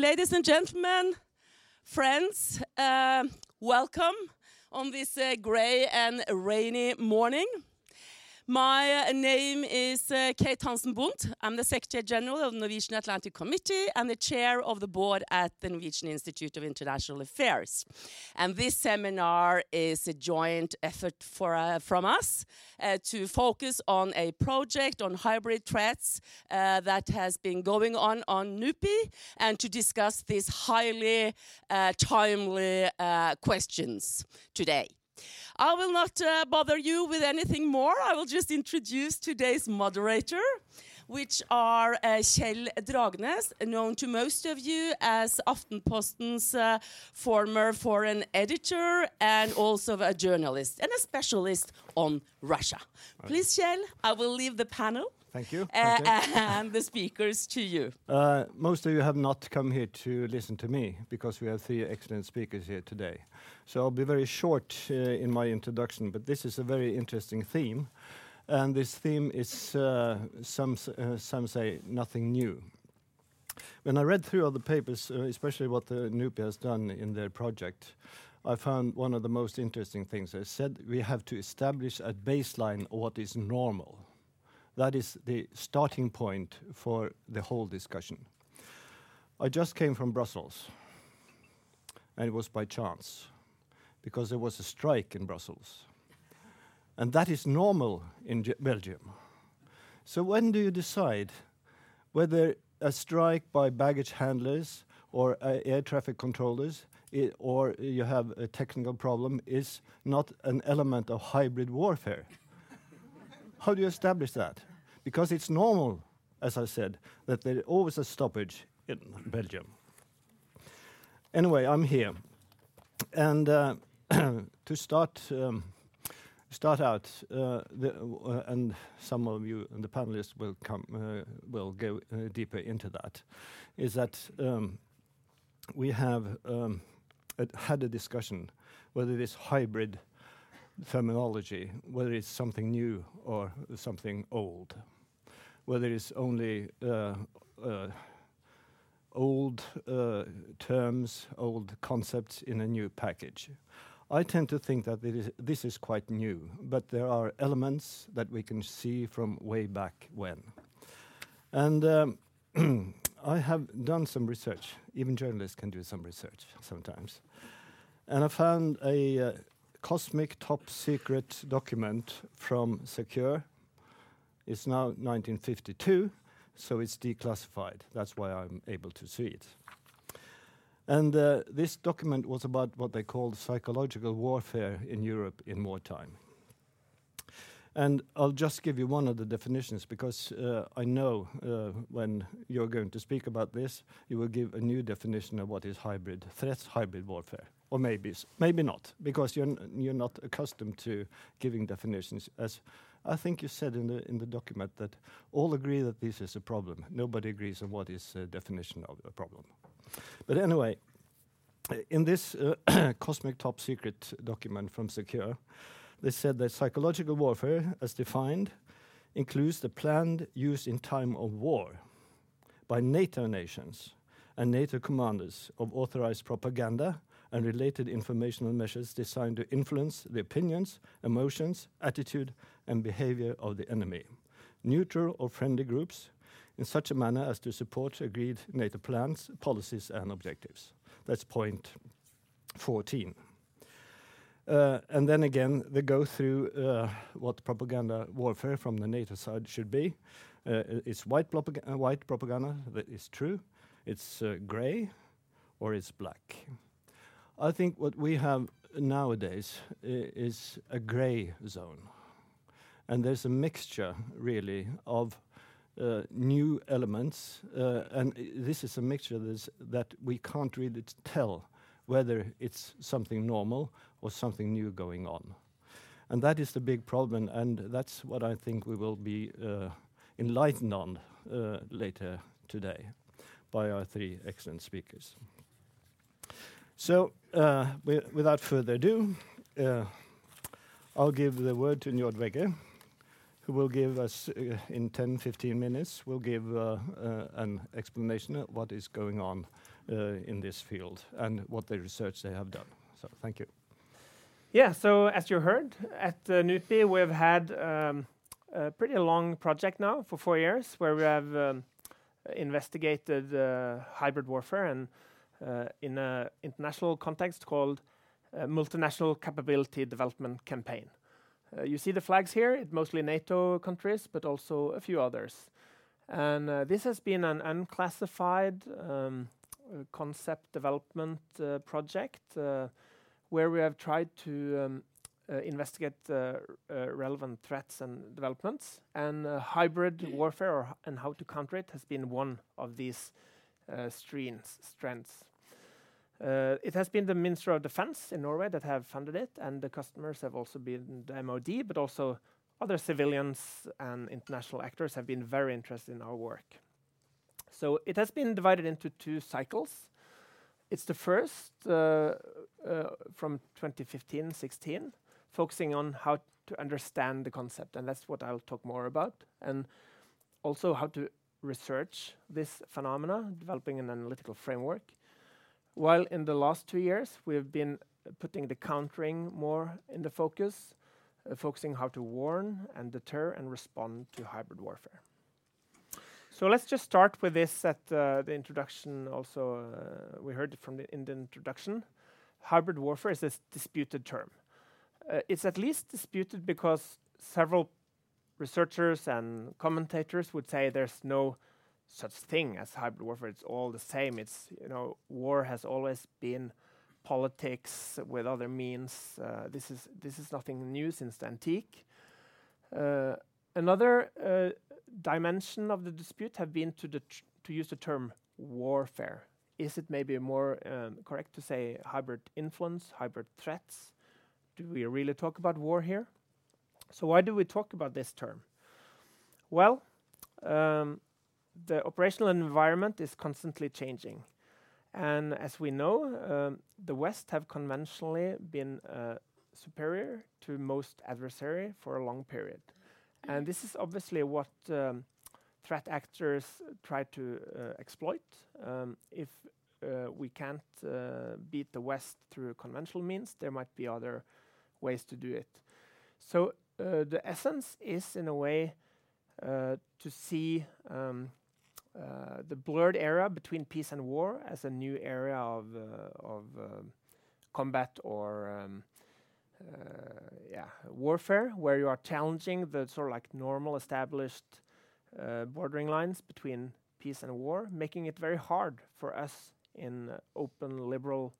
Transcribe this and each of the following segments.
Ladies and gentlemen, friends, uh, welcome on this uh, gray and rainy morning. My uh, name is uh, Kate Hansen Bundt. I'm the Secretary General of the Norwegian Atlantic Committee and the Chair of the Board at the Norwegian Institute of International Affairs. And this seminar is a joint effort uh, from us to focus on a project on hybrid threats that has been going on on NUPI, and to discuss these highly timely questions today. I will not bother you with anything more. I will just introduce today's moderator, which are Kjell Dragnes, known to most of you as Aftenposten's former foreign editor, and also a journalist and a specialist on Russia. Please, Kjell, I will leave the panel. Thank you. And the speakers to you. Uh, most of you have not come here to listen to me because we have three excellent speakers here today. So I'll be very short uh, in my introduction, but this is a very interesting theme, and this theme is, uh, some some say nothing new. When I read through all the papers, especially what the NUPI has done in their project, I found one of the most interesting things. They said we have to establish a baseline of what is normal. That is the starting point for the whole discussion. I just came from Brussels, and it was by chance because there was a strike in Brussels, and that is normal in Belgium. So, when do you decide whether a strike by baggage handlers or uh, air traffic controllers or you have a technical problem is not an element of hybrid warfare? How do you establish that? Because it's normal, as I said, that there is always a stoppage in Belgium. Anyway, I'm here. And uh, to start um, start out, uh, uh, and some of you and the panelists will come will go deeper into that, is that um, we have um, had a discussion whether this hybrid terminology, whether it's something new or something old, whether it's only uh, uh, old uh, terms, old concepts in a new package. I tend to think that this is quite new, but there are elements that we can see from way back when. And um, I have done some research. Even journalists can do some research sometimes. And I found a cosmic top-secret document from SACEUR. It's now 1952, so it's declassified. That's why I'm able to see it. And uh, this document was about what they call psychological warfare in Europe in wartime. And I'll just give you one of the definitions because uh, I know uh, when you're going to speak about this, you will give a new definition of what is hybrid threats, hybrid warfare. Or maybe maybe not, because you're you're not accustomed to giving definitions. As I think you said in the in the document that all agree that this is a problem. Nobody agrees on what is the definition of a problem. But anyway, in this uh, cosmic top-secret document from SACEUR, they said that psychological warfare, as defined, includes the planned use in time of war by NATO nations and NATO commanders of authorized propaganda and related informational measures designed to influence the opinions, emotions, attitude, and behavior of the enemy, neutral or friendly groups, in such a manner as to support agreed NATO plans, policies, and objectives. That's point 14. Uh, and Then again, they go through uh, what propaganda warfare from the NATO side should be. Uh, it's white propaganda, that is true. It's gray or it's black. I think what we have nowadays is a gray zone, and there's a mixture really of uh, new elements. Uh, and this is a mixture that we can't really tell whether it's something normal or something new going on. And that is the big problem, and that's what I think we will be uh, enlightened on later today by our three excellent speakers. So, uh, without further ado, uh, I'll give the word to Njord Wegge, who will give us uh, in 10, 15 minutes will give an explanation of what is going on in this field and what the research they have done. So thank you. Yeah. So as you heard, at NUPI, we've had um, a pretty long project now for four years, where we have um, investigated hybrid warfare and Uh, in an international context called uh, Multinational Capability Development Campaign. Uh, you see the flags here. It's mostly NATO countries, but also a few others. And this has been an unclassified um, concept development project where we have tried to um, investigate relevant threats and developments. And hybrid warfare and how to counter it has been one of these strengths. Uh, it has been the Ministry of Defence in Norway that have funded it, and the customers have also been the MOD, but also other civilians and international actors have been very interested in our work. So it has been divided into two cycles. It's the first uh, uh, from 2015-2016, focusing on how to understand the concept, and that's what I'll talk more about, and also how to research this phenomena, developing an analytical framework. While in the last two years, we have been putting the countering more in the focus, uh, focusing how to warn and deter and respond to hybrid warfare. So let's just start with this at uh, the introduction also, uh, we heard it in the introduction. Hybrid warfare is a disputed term. It's at least disputed because several researchers and commentators would say there's no such thing as hybrid warfare. It's all the same. It's, you know, war has always been politics with other means. Uh, this is this is nothing new since the antique. Uh, another uh, dimension of the dispute have been to the to use the term warfare. Is it maybe more um, correct to say hybrid influence, hybrid threats? Do we really talk about war here? So why do we talk about this term? Well, um, the operational environment is constantly changing. And as we know, um, the West have conventionally been uh, superior to most adversary for a long period. And this is obviously what um, threat actors try to uh, exploit. Um, if uh, we can't beat the West through conventional means, there might be other ways to do it. So the essence is, in a way, to see Uh, the blurred area between peace and war as a new area of uh, um, combat or um, uh, warfare, where you are challenging the sort of like normal established bordering lines between peace and war, making it very hard for us in open liberal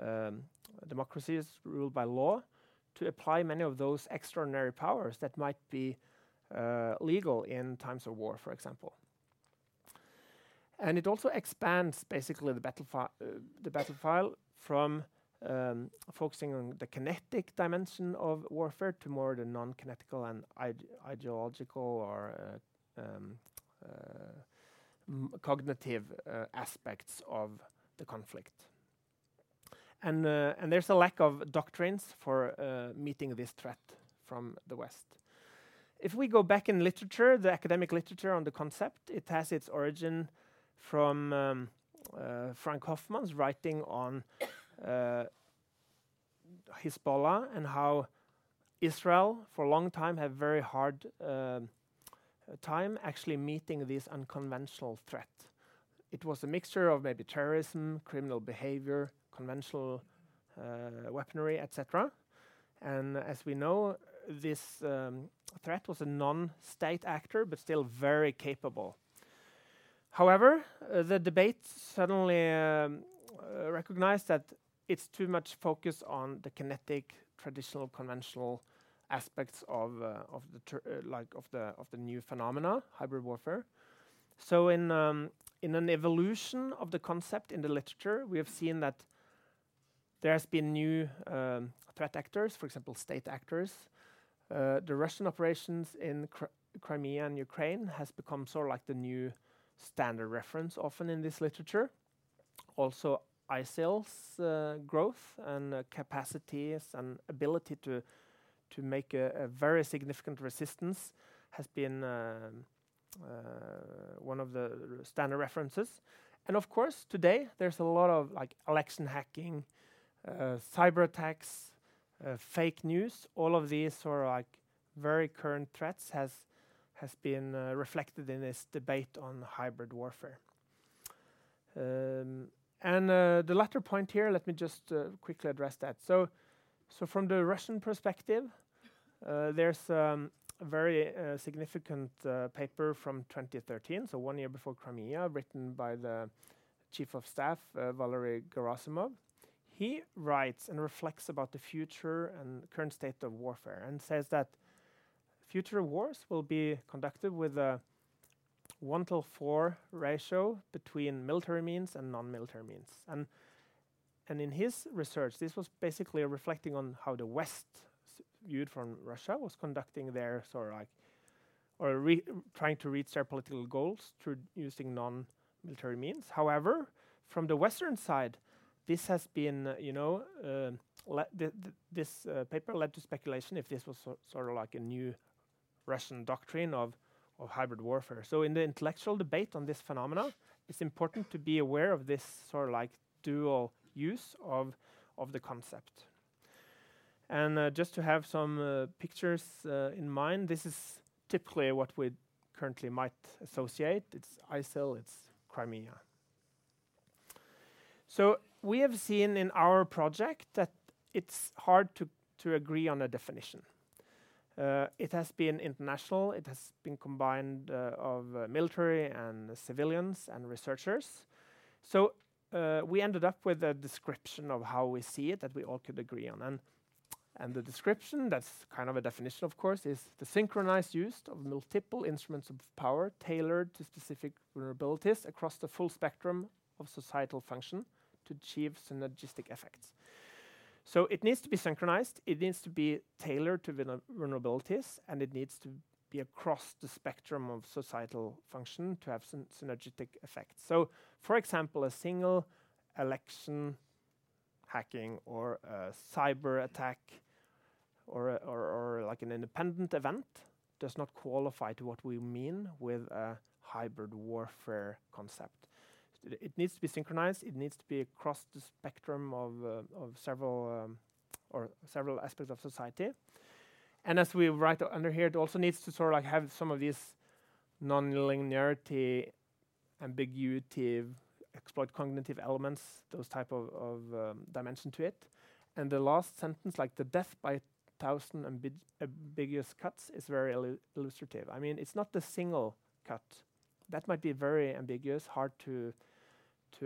um, democracies ruled by law to apply many of those extraordinary powers that might be legal in times of war, for example. And it also expands basically the battle, uh, the battle file from um, focusing on the kinetic dimension of warfare to more the non-kinetical and ideological or uh, um, uh, cognitive aspects of the conflict. And, and there's a lack of doctrines for meeting this threat from the West. If we go back in literature, the academic literature on the concept, it has its origin from um, uh, Frank Hoffman's writing on uh, Hezbollah and how Israel for a long time had very hard um, time actually meeting this unconventional threat. It was a mixture of maybe terrorism, criminal behavior, conventional uh, weaponry, etc. And As we know, this um, threat was a non-state actor, but still very capable. However, uh, the debate suddenly um, uh, recognized that it's too much focus on the kinetic, traditional, conventional aspects of uh, of the uh, like of the of the new phenomena, hybrid warfare. So um, in an evolution of the concept in the literature, we have seen that there has been new um, threat actors, for example, state actors. The Russian operations in Crimea and Ukraine has become sort of like the new standard reference often in this literature. Also, ISIL's uh, growth and uh, capacities and ability to to make a very significant resistance has been um, uh, one of the standard references. And of course, today there's a lot of like election hacking, cyber attacks, fake news. All of these of like very current threats has been uh, reflected in this debate on hybrid warfare. Um, and uh, the latter point here, let me just uh, quickly address that. So from the Russian perspective, there's um, a very significant paper from 2013, so one year before Crimea, written by the Chief of Staff, Valery Gerasimov. He writes and reflects about the future and current state of warfare and says that future wars will be conducted with a 1-to-4 ratio between military means and non-military means. And, and in his research, this was basically reflecting on how the West, viewed from Russia, was conducting their sort of like or trying to reach their political goals through using non-military means. However, from the Western side, this has been, you know, uh, this uh, paper led to speculation if this was sort of like a new Russian doctrine of of hybrid warfare. So in the intellectual debate on this phenomena, it's important to be aware of this sort of like dual use of of the concept. And uh, just to have some uh, pictures uh, in mind, this is typically what we currently might associate. It's ISIL, it's Crimea. So we have seen in our project that it's hard to, to agree on a definition. Uh, it has been international. It has been combined uh, of uh, military and civilians and researchers. So we ended up with a description of how we see it that we all could agree on. And, and the description, that's kind of a definition, of course, is the synchronized use of multiple instruments of power tailored to specific vulnerabilities across the full spectrum of societal function to achieve synergistic effects. So it needs to be synchronized, it needs to be tailored to vulnerabilities, and it needs to be across the spectrum of societal function to have some synergistic effects. So, for example, a single election hacking or a cyber attack or like an independent event does not qualify to what we mean with a hybrid warfare concept. It needs to be synchronized, it needs to be across the spectrum of of several um, or several aspects of society. And as we write under here, it also needs to sort of like have some of these nonlinearity, ambiguity, exploit cognitive elements, those type of dimension to it. And the last sentence, like the death by thousand ambiguous cuts, is very illustrative. I mean, it's not the single cut. That might be very ambiguous, hard to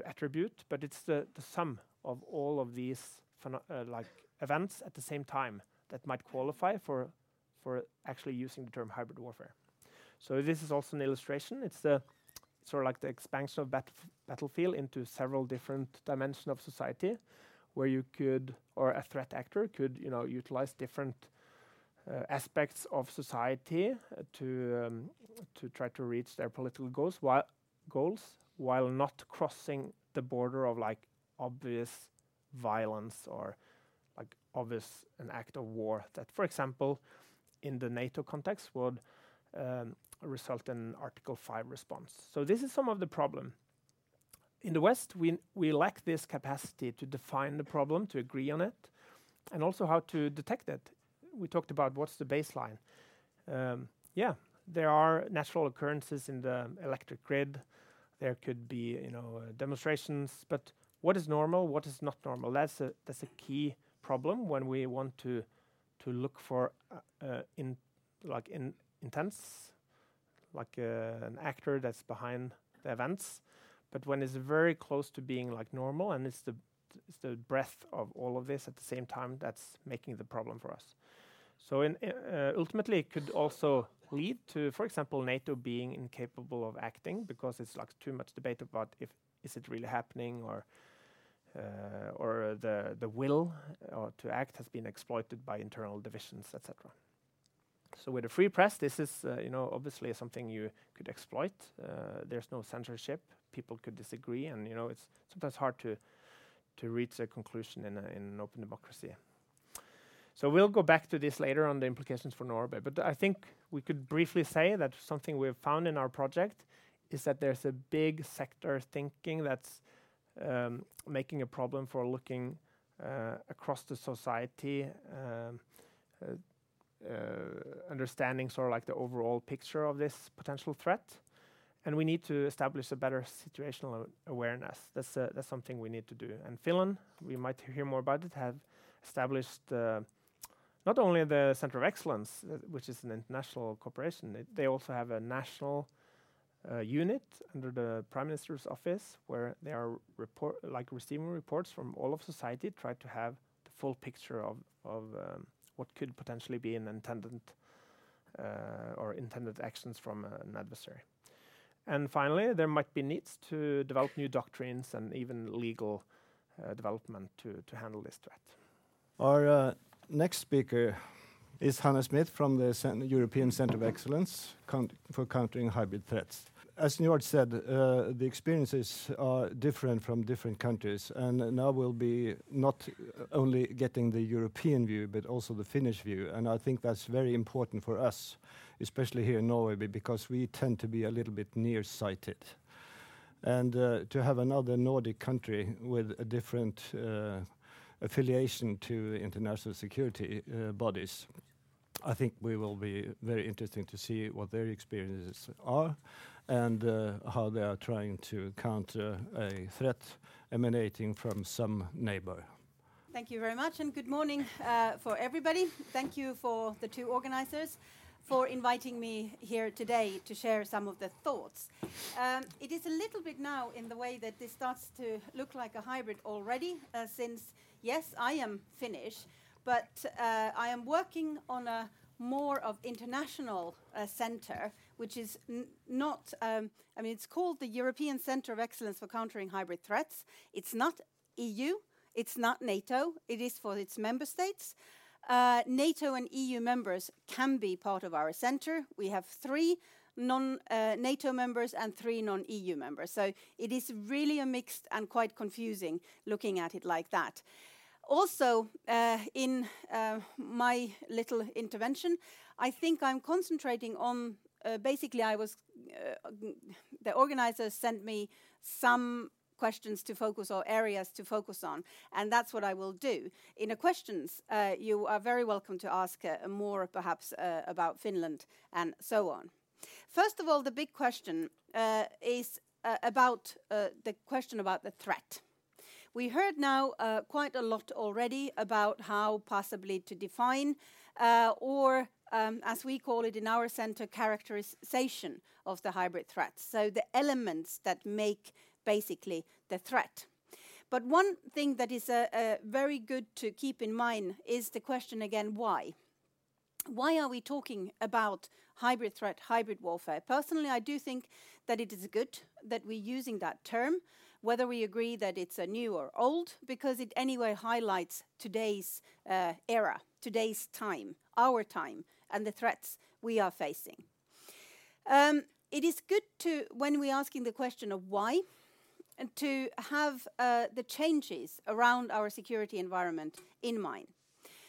attribute, but it's the sum of all of these uh, like events at the same time that might qualify for for actually using the term hybrid warfare. So this is also an illustration. It's the sort of like the expansion of battlefield into several different dimension of society where you could or a threat actor could, you know, utilize different uh, aspects of society to um, to try to reach their political goals goals while not crossing the border of like obvious violence or like obvious an act of war that, for example, in the NATO context would um, result in Article 5 response. So this is some of the problem. In the West, we we lack this capacity to define the problem, to agree on it, and also how to detect it. We talked about what's the baseline. Um, yeah, there are natural occurrences in the electric grid. There could be, you know, demonstrations, but what is normal, what is not normal? That's a that's a key problem when we want to to look for uh, in like in intense, like an actor that's behind the events. But when it's very close to being like normal and it's the breadth of all of this at the same time that's making the problem for us. So in, uh, ultimately, it could also lead to, for example, NATO being incapable of acting because it's like too much debate about if is it really happening or uh, or the the will uh, to act has been exploited by internal divisions, etc. So With a free press, this is, uh, you know, obviously something you could exploit. There's no censorship. People could disagree and, you know, it's sometimes hard to to reach a conclusion in an open democracy. So we'll go back to this later on the implications for Norway. But I think we could briefly say that something we have found in our project is that there's a big sector thinking that's um, making a problem for looking uh, across the society, um, uh, uh, understanding sort of like the overall picture of this potential threat. And we need to establish a better situational awareness. That's uh, that's something we need to do. And Finland, we might hear more about it, have established uh, not only the Center of Excellence, uh, which is an international corporation, it, they also have a national uh, unit under the Prime Minister's office where they are report like receiving reports from all of society, try to have the full picture of of um, what could potentially be an intended uh, or intended actions from an adversary. And finally, there might be needs to develop new doctrines and even legal uh, development to to handle this threat. Our uh, next speaker is Hanna Smith from the Cent European Center of Excellence for Countering Hybrid Threats as Njord said, uh, the experiences are different from different countries, and now we'll be not only getting the European view, but also the Finnish view. And I think that's very important for us, especially here in Norway, because we tend to be a little bit nearsighted. And uh, to have another Nordic country with a different uh, affiliation to international security uh, bodies, I think we will be very interesting to see what their experiences are and uh, how they are trying to counter a threat emanating from some neighbor. Thank you very much, and good morning uh, for everybody. Thank you for the two organizers for inviting me here today to share some of the thoughts. Um, it is a little bit now in the way that this starts to look like a hybrid already, uh, since, yes, I am Finnish, but uh, I am working on a more of international uh, center, which is not, um, I mean, it's called the European Center of Excellence for Countering Hybrid Threats. It's not EU, it's not NATO, it is for its member states. Uh, NATO and EU members can be part of our center. We have three non uh, NATO members and three non EU members. So it is really a mixed and quite confusing looking at it like that. Also, uh, in uh, my little intervention, I think I'm concentrating on uh, basically, I was uh, the organizers sent me some questions to focus or areas to focus on, and that's what I will do. In the questions, uh, you are very welcome to ask uh, more, perhaps, about Finland and so on. First of all, the big question is about the question about the threat. We heard now uh, quite a lot already about how possibly to define uh, or um, as we call it in our center, characterization of the hybrid threats. So the elements that make basically the threat. But one thing that is uh, uh, very good to keep in mind is the question again why? Why are we talking about hybrid threat, hybrid warfare? Personally, I do think that it is good that we're using that term whether we agree that it's a new or old, because it anyway highlights today's uh, era, today's time, our time, and the threats we are facing. Um, it is good to, when we're asking the question of why, and to have uh, the changes around our security environment in mind.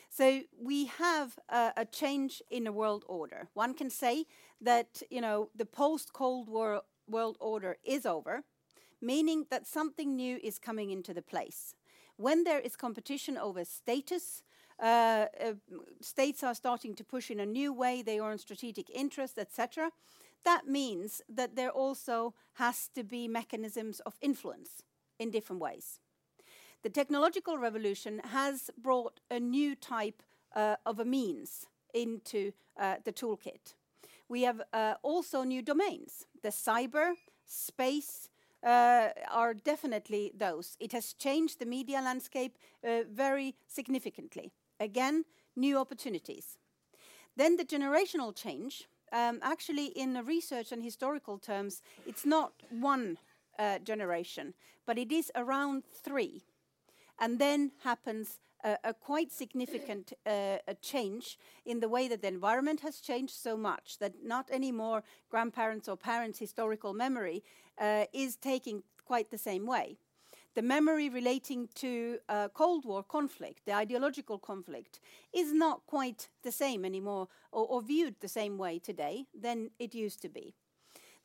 So we have uh, a change in the world order. One can say that you know the post-Cold War world order is over meaning that something new is coming into the place. When there is competition over status, uh, uh, states are starting to push in a new way, they are in strategic interest, etc. That means that there also has to be mechanisms of influence in different ways. The technological revolution has brought a new type uh, of a means into uh, the toolkit. We have uh, also new domains the cyber, space, are definitely those. It has changed the media landscape uh, very significantly. Again, new opportunities. Then the generational change. Um, actually, in research and historical terms, it's not one uh, generation, but it is around three. And then happens a, quite significant uh, a change in the way that the environment has changed so much that not anymore grandparents or parents' historical memory uh, is taking quite the same way. The memory relating to uh, Cold War conflict, the ideological conflict, is not quite the same anymore or, or viewed the same way today than it used to be.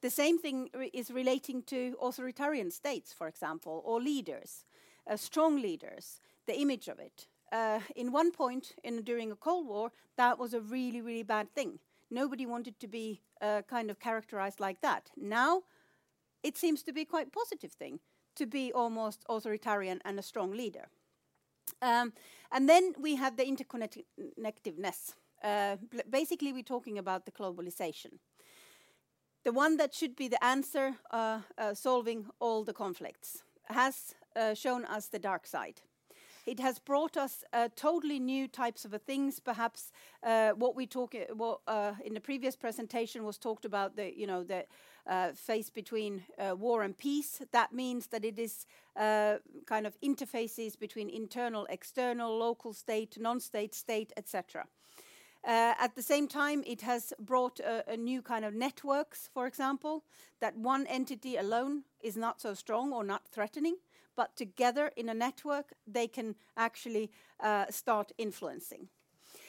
The same thing re is relating to authoritarian states, for example, or leaders, uh, strong leaders, the image of it. Uh, in one point in, during a Cold War, that was a really, really bad thing. Nobody wanted to be uh, kind of characterized like that. Now, it seems to be quite positive thing to be almost authoritarian and a strong leader. Um, and then we have the interconnectedness. Uh, basically, we're talking about the globalization. The one that should be the answer uh, uh, solving all the conflicts has uh, shown us the dark side. It has brought us uh, totally new types of things. Perhaps uh, what we talk what, in the previous presentation was talked about the you know the uh, phase between uh, war and peace. That means that it is uh, kind of interfaces between internal, external, local state, non-state, state, etc. Uh, at the same time, it has brought a, a, new kind of networks, for example, that one entity alone is not so strong or not threatening, but together in a network, they can actually uh, start influencing.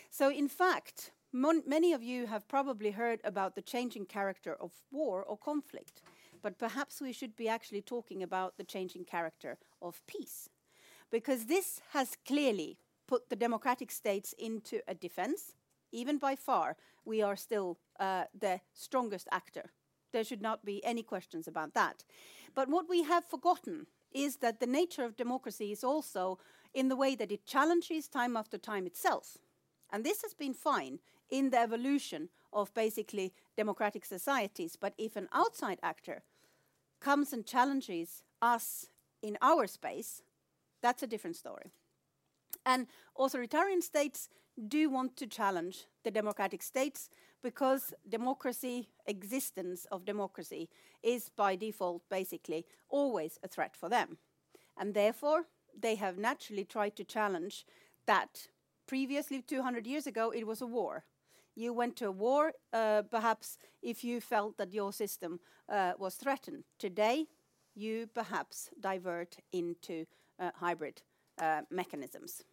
So, in fact, many of you have probably heard about the changing character of war or conflict, but perhaps we should be actually talking about the changing character of peace. Because this has clearly put the democratic states into a defense. Even by far, we are still uh, the strongest actor. There should not be any questions about that. But what we have forgotten is that the nature of democracy is also in the way that it challenges time after time itself. And this has been fine in the evolution of basically democratic societies. But if an outside actor comes and challenges us in our space, that's a different story. And authoritarian states do want to challenge the democratic states because democracy, existence of democracy, is by default basically always a threat for them. And therefore, they have naturally tried to challenge that previously, 200 years ago, it was a war you went to a war, uh, perhaps if you felt that your system uh, was threatened. Today, you perhaps divert into uh, hybrid uh, mechanisms.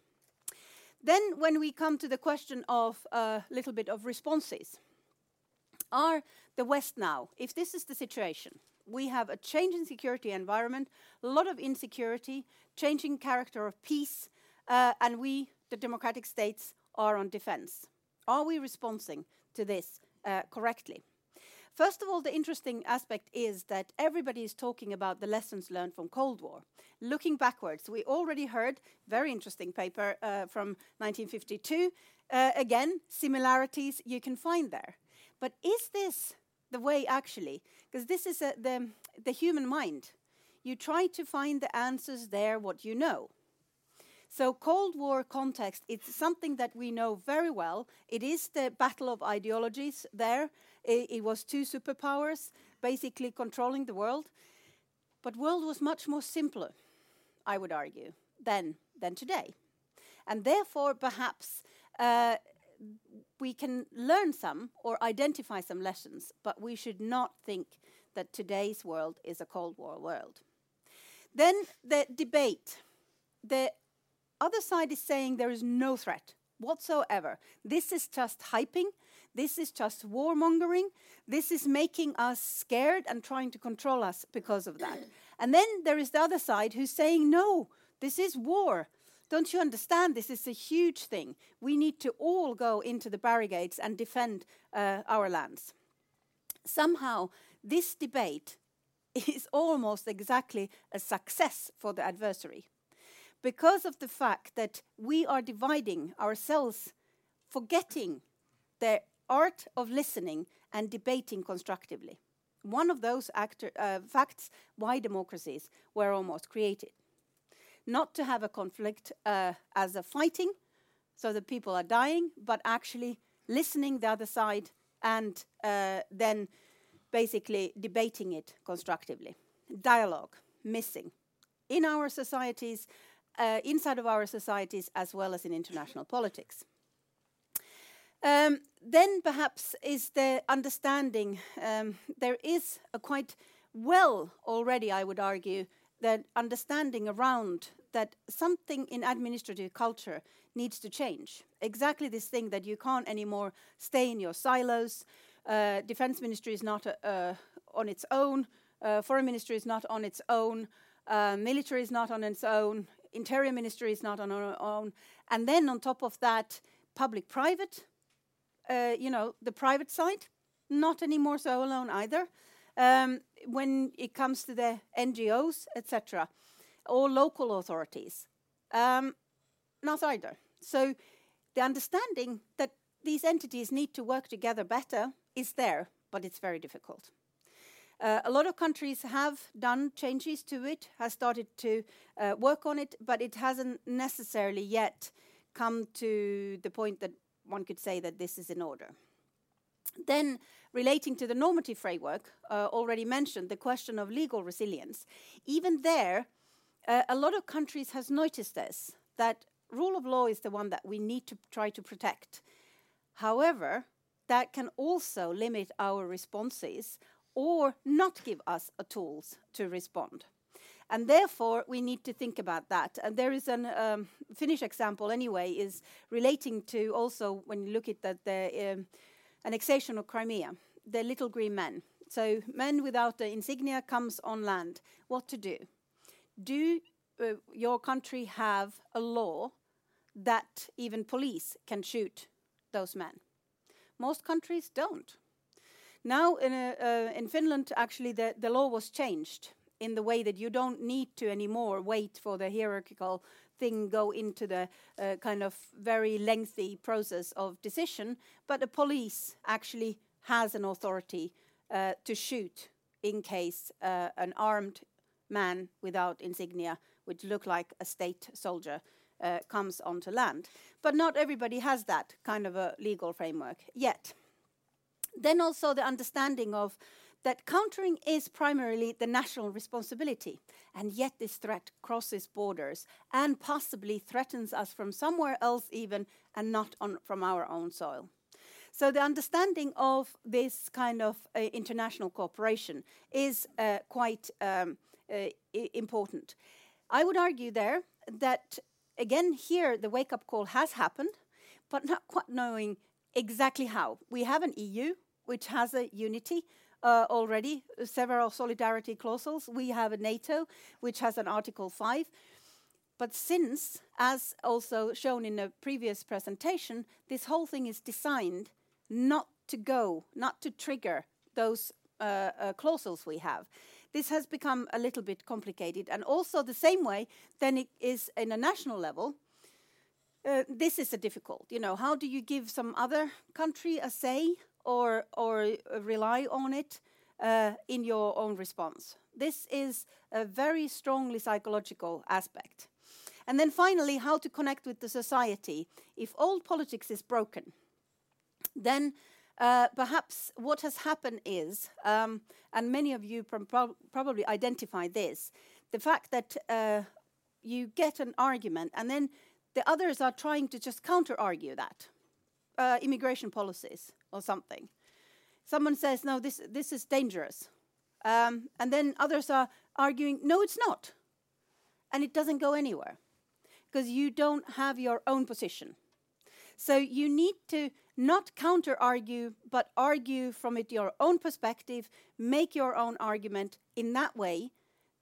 Then, when we come to the question of a little bit of responses, are the West now, if this is the situation, we have a change in security environment, a lot of insecurity, changing character of peace, uh, and we, the democratic states, are on defense. Are we responding to this uh, correctly? First of all, the interesting aspect is that everybody is talking about the lessons learned from Cold War. Looking backwards, we already heard very interesting paper uh, from 1952. Uh, again, similarities you can find there. But is this the way actually? Because this is a, the, the human mind. You try to find the answers there, what you know. So Cold War context, it's something that we know very well. It is the battle of ideologies there. It, was two superpowers basically controlling the world. But world was much more simpler, I would argue, than, than today. And therefore, perhaps uh, we can learn some or identify some lessons, but we should not think that today's world is a Cold War world. Then the debate. The other side is saying there is no threat whatsoever. This is just hyping. This is just warmongering. This is making us scared and trying to control us because of that. and then there is the other side who's saying, no, this is war. Don't you understand? This is a huge thing. We need to all go into the barricades and defend uh, our lands. Somehow, this debate is almost exactly a success for the adversary because of the fact that we are dividing ourselves, forgetting the art of listening and debating constructively. One of those actor, uh, facts why democracies were almost created. Not to have a conflict uh, as a fighting, so that people are dying, but actually listening the other side and uh, then basically debating it constructively. Dialogue missing. In our societies, uh, inside of our societies as well as in international politics. Um, then perhaps is the understanding um, there is a quite well already, I would argue, that understanding around that something in administrative culture needs to change. Exactly this thing that you can't anymore stay in your silos. Uh, defense ministry is not a on its own, uh, foreign ministry is not on its own, uh, military is not on its own, interior ministry is not on its own, and then on top of that, public-private, uh, you know, the private side, not anymore so alone either. Um, when it comes to the NGOs, etc., or local authorities, um, not either. So the understanding that these entities need to work together better is there, but it's very difficult. Uh, a lot of countries have done changes to it, has started to uh, work on it, but it hasn't necessarily yet come to the point that one could say that this is in order. Then, relating to the normative framework, uh, already mentioned the question of legal resilience. Even there, uh, a lot of countries has noticed this that rule of law is the one that we need to try to protect. However, that can also limit our responses or not give us tools to respond. And therefore, we need to think about that. And there is a um, Finnish example, anyway, is relating to also when you look at that the um, annexation of Crimea, the little green men. So men without the insignia comes on land. What to do? Do uh, your country have a law that even police can shoot those men? Most countries don't. Now in, uh, uh, in Finland, actually, the, the law was changed in the way that you don't need to anymore wait for the hierarchical thing go into the uh, kind of very lengthy process of decision, but the police actually has an authority uh, to shoot in case uh, an armed man without insignia, which look like a state soldier, uh, comes onto land. But not everybody has that kind of a legal framework yet. Then also the understanding of that countering is primarily the national responsibility, and yet this threat crosses borders and possibly threatens us from somewhere else, even and not on, from our own soil. So, the understanding of this kind of uh, international cooperation is uh, quite um, uh, important. I would argue there that again, here the wake up call has happened, but not quite knowing exactly how. We have an EU which has a unity already, several solidarity clauses. We have a NATO which has an Article 5. But since, as also shown in a previous presentation, this whole thing is designed not to go, not to trigger those uh, uh, clauses we have this has become a little bit complicated. And also, the same way than it is in a national level, uh, this is a difficult. You know, how do you give some other country a say or or uh, rely on it uh, in your own response? This is a very strongly psychological aspect. And then finally, how to connect with the society. If old politics is broken, then uh, perhaps what has happened is, um, and many of you prob probably identify this, the fact that uh, you get an argument and then the others are trying to just counter argue that. Uh, immigration policies or something. Someone says, no, this, this is dangerous. Um, and then others are arguing, no, it's not. And it doesn't go anywhere because you don't have your own position. So you need to not counter argue, but argue from it your own perspective, make your own argument. In that way,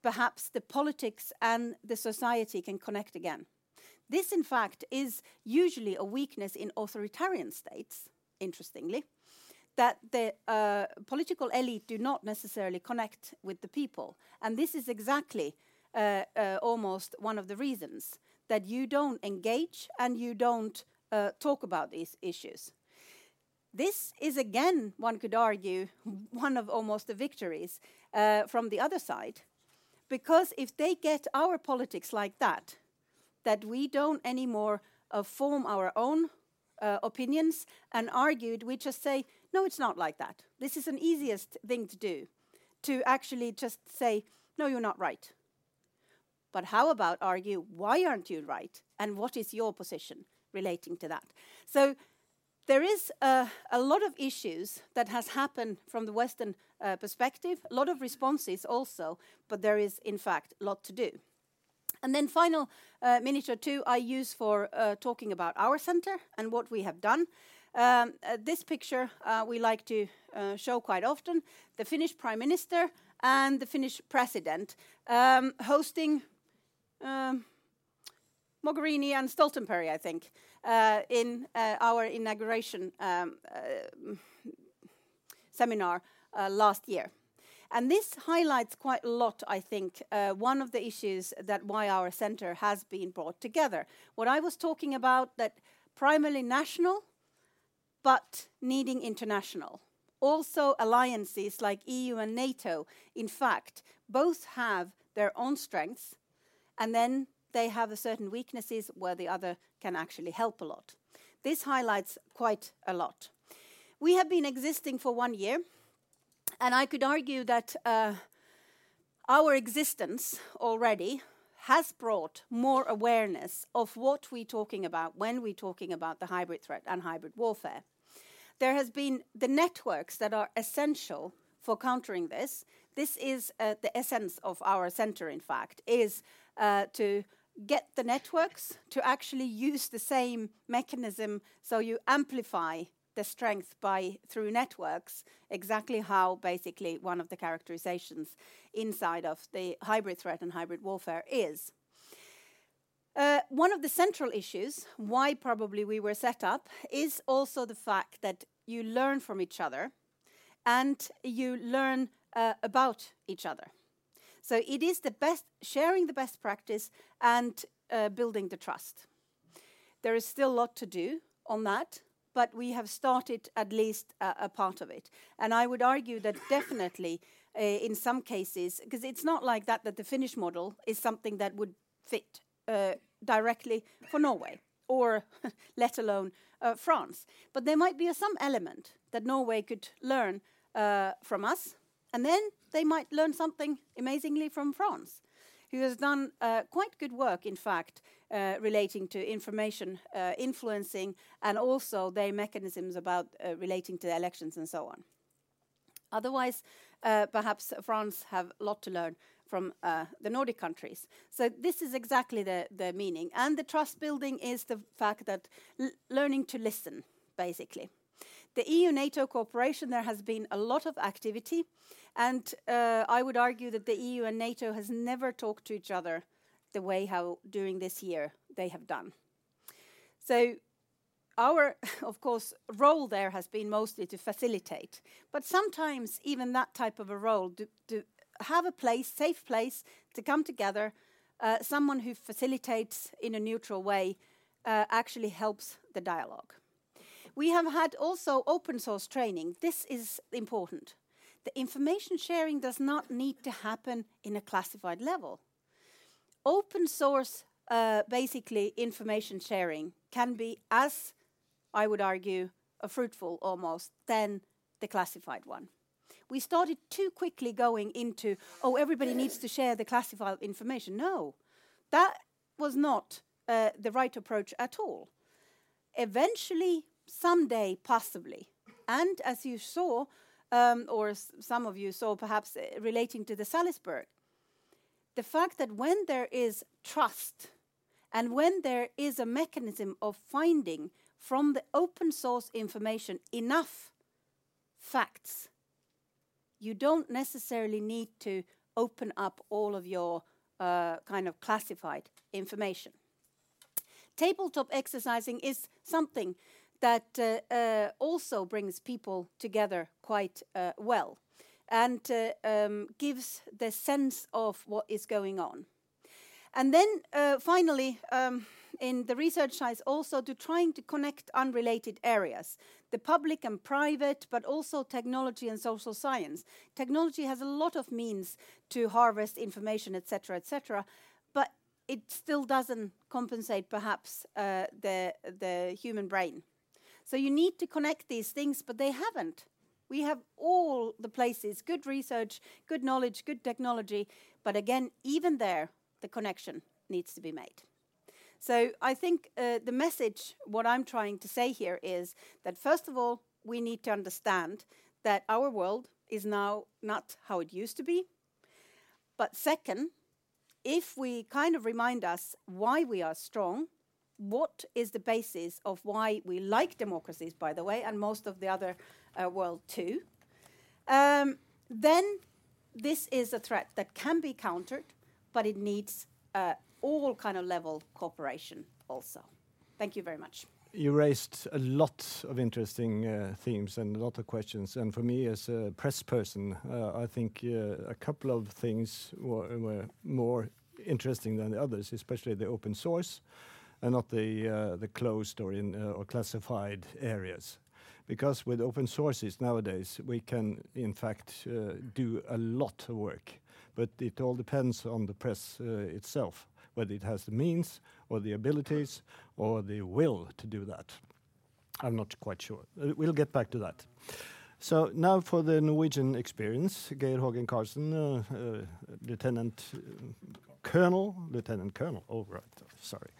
perhaps the politics and the society can connect again. This, in fact, is usually a weakness in authoritarian states, interestingly, that the uh, political elite do not necessarily connect with the people. And this is exactly uh, uh, almost one of the reasons that you don't engage and you don't uh, talk about these issues. This is again, one could argue, one of almost the victories uh, from the other side. Because if they get our politics like that, that we don't anymore uh, form our own uh, opinions and argued, we just say, no, it's not like that. This is an easiest thing to do, to actually just say, no, you're not right. But how about argue, why aren't you right? And what is your position relating to that? So there is a, a, lot of issues that has happened from the Western uh, perspective, a lot of responses also, but there is in fact a lot to do. And then final uh, minute or two I use for uh, talking about our center and what we have done. Um, uh, this picture we like to show quite often the Finnish Prime Minister and the Finnish President um, hosting um, Mogherini and Stoltenberg, I think, uh, in uh, our inauguration um, uh, seminar last year. And this highlights quite a lot, I think, uh, one of the issues that why our center has been brought together. What I was talking about that primarily national, but needing international. Also alliances like EU and NATO, in fact, both have their own strengths, and then they have a certain weaknesses where the other can actually help a lot. This highlights quite a lot. We have been existing for one year, and I could argue that uh, our existence already has brought more awareness of what we're talking about when we're talking about the hybrid threat and hybrid warfare. There has been the networks that are essential for countering this. This is uh, the essence of our center, in fact, is uh, to get the networks to actually use the same mechanism so you amplify the strength by through networks exactly how basically one of the characterizations inside of the hybrid threat and hybrid warfare is uh, one of the central issues why probably we were set up is also the fact that you learn from each other and you learn uh, about each other so it is the best sharing the best practice and uh, building the trust. There is still a lot to do on that, but we have started at least a, a part of it. And I would argue that definitely uh, in some cases, because it's not like that that the Finnish model is something that would fit uh, directly for Norway or let alone uh, France. But there might be some element that Norway could learn uh, from us and then they might learn something amazingly from France, who has done uh, quite good work, in fact, uh, relating to information uh, influencing and also their mechanisms about uh, relating to elections and so on. Otherwise, uh, perhaps France have a lot to learn from uh, the Nordic countries. So this is exactly the, the meaning. And the trust building is the fact that learning to listen, basically. The EU-NATO cooperation, there has been a lot of activity, and uh, I would argue that the EU and NATO has never talked to each other the way how during this year they have done. So our, of course, role there has been mostly to facilitate, but sometimes even that type of a role, to, to have a place, safe place to come together, uh, someone who facilitates in a neutral way, uh, actually helps the dialogue. We have had also open source training. This is important. The information sharing does not need to happen in a classified level. Open source, uh, basically, information sharing can be as, I would argue, a fruitful almost than the classified one. We started too quickly going into, oh, everybody needs to share the classified information. No, that was not uh, the right approach at all. Eventually, someday, possibly. And as you saw, um, or some of you saw perhaps uh, relating to the Salisbury, the fact that when there is trust and when there is a mechanism of finding from the open source information enough facts, you don't necessarily need to open up all of your uh, kind of classified information. Tabletop exercising is something that uh, uh, also brings people together quite uh, well and um, gives the sense of what is going on. And then finally, um, in the research side also to trying to connect unrelated areas the public and private but also technology and social science technology has a lot of means to harvest information etc etc but it still doesn't compensate perhaps uh, the the human brain so you need to connect these things, but they haven't. We have all the places, good research, good knowledge, good technology, but again, even there, the connection needs to be made. So I think uh, the message, what I'm trying to say here is that first of all, we need to understand that our world is now not how it used to be. But second, if we kind of remind us why we are strong what is the basis of why we like democracies, by the way, and most of the other uh, world too. Um, then this is a threat that can be countered, but it needs uh, all kind of level cooperation also. Thank you very much. You raised a lot of interesting uh, themes and a lot of questions. And for me, as a press person, uh, I think uh, a couple of things were, were, more interesting than the others, especially the open source and not the uh, the closed or in uh, or classified areas. Because with open sources nowadays, we can in fact uh, do a lot of work, but it all depends on the press itself whether it has the means or the abilities or the will to do that. I'm not quite sure. We'll get back to that. So now for the Norwegian experience, Geir Hågen Karlsen, Lieutenant Colonel, Lieutenant Colonel, oh right, sorry.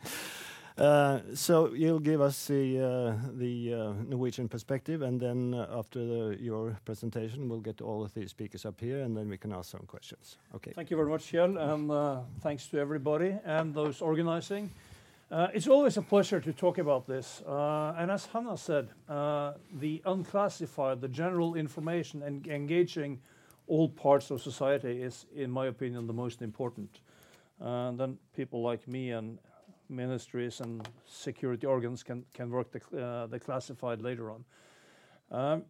Uh, so you'll give us the uh, the uh, Norwegian perspective, and then after your presentation, we'll get all of the speakers up here, and then we can ask some questions. Okay. Thank you very much, Kjell, and thanks to everybody and those organizing. It's always a pleasure to talk about this. And as Hanna said, the unclassified, the general information, and engaging all parts of society is, in my opinion, the most important. And then people like me and ministries and security organs can, can work the, uh, the classified later on. Um,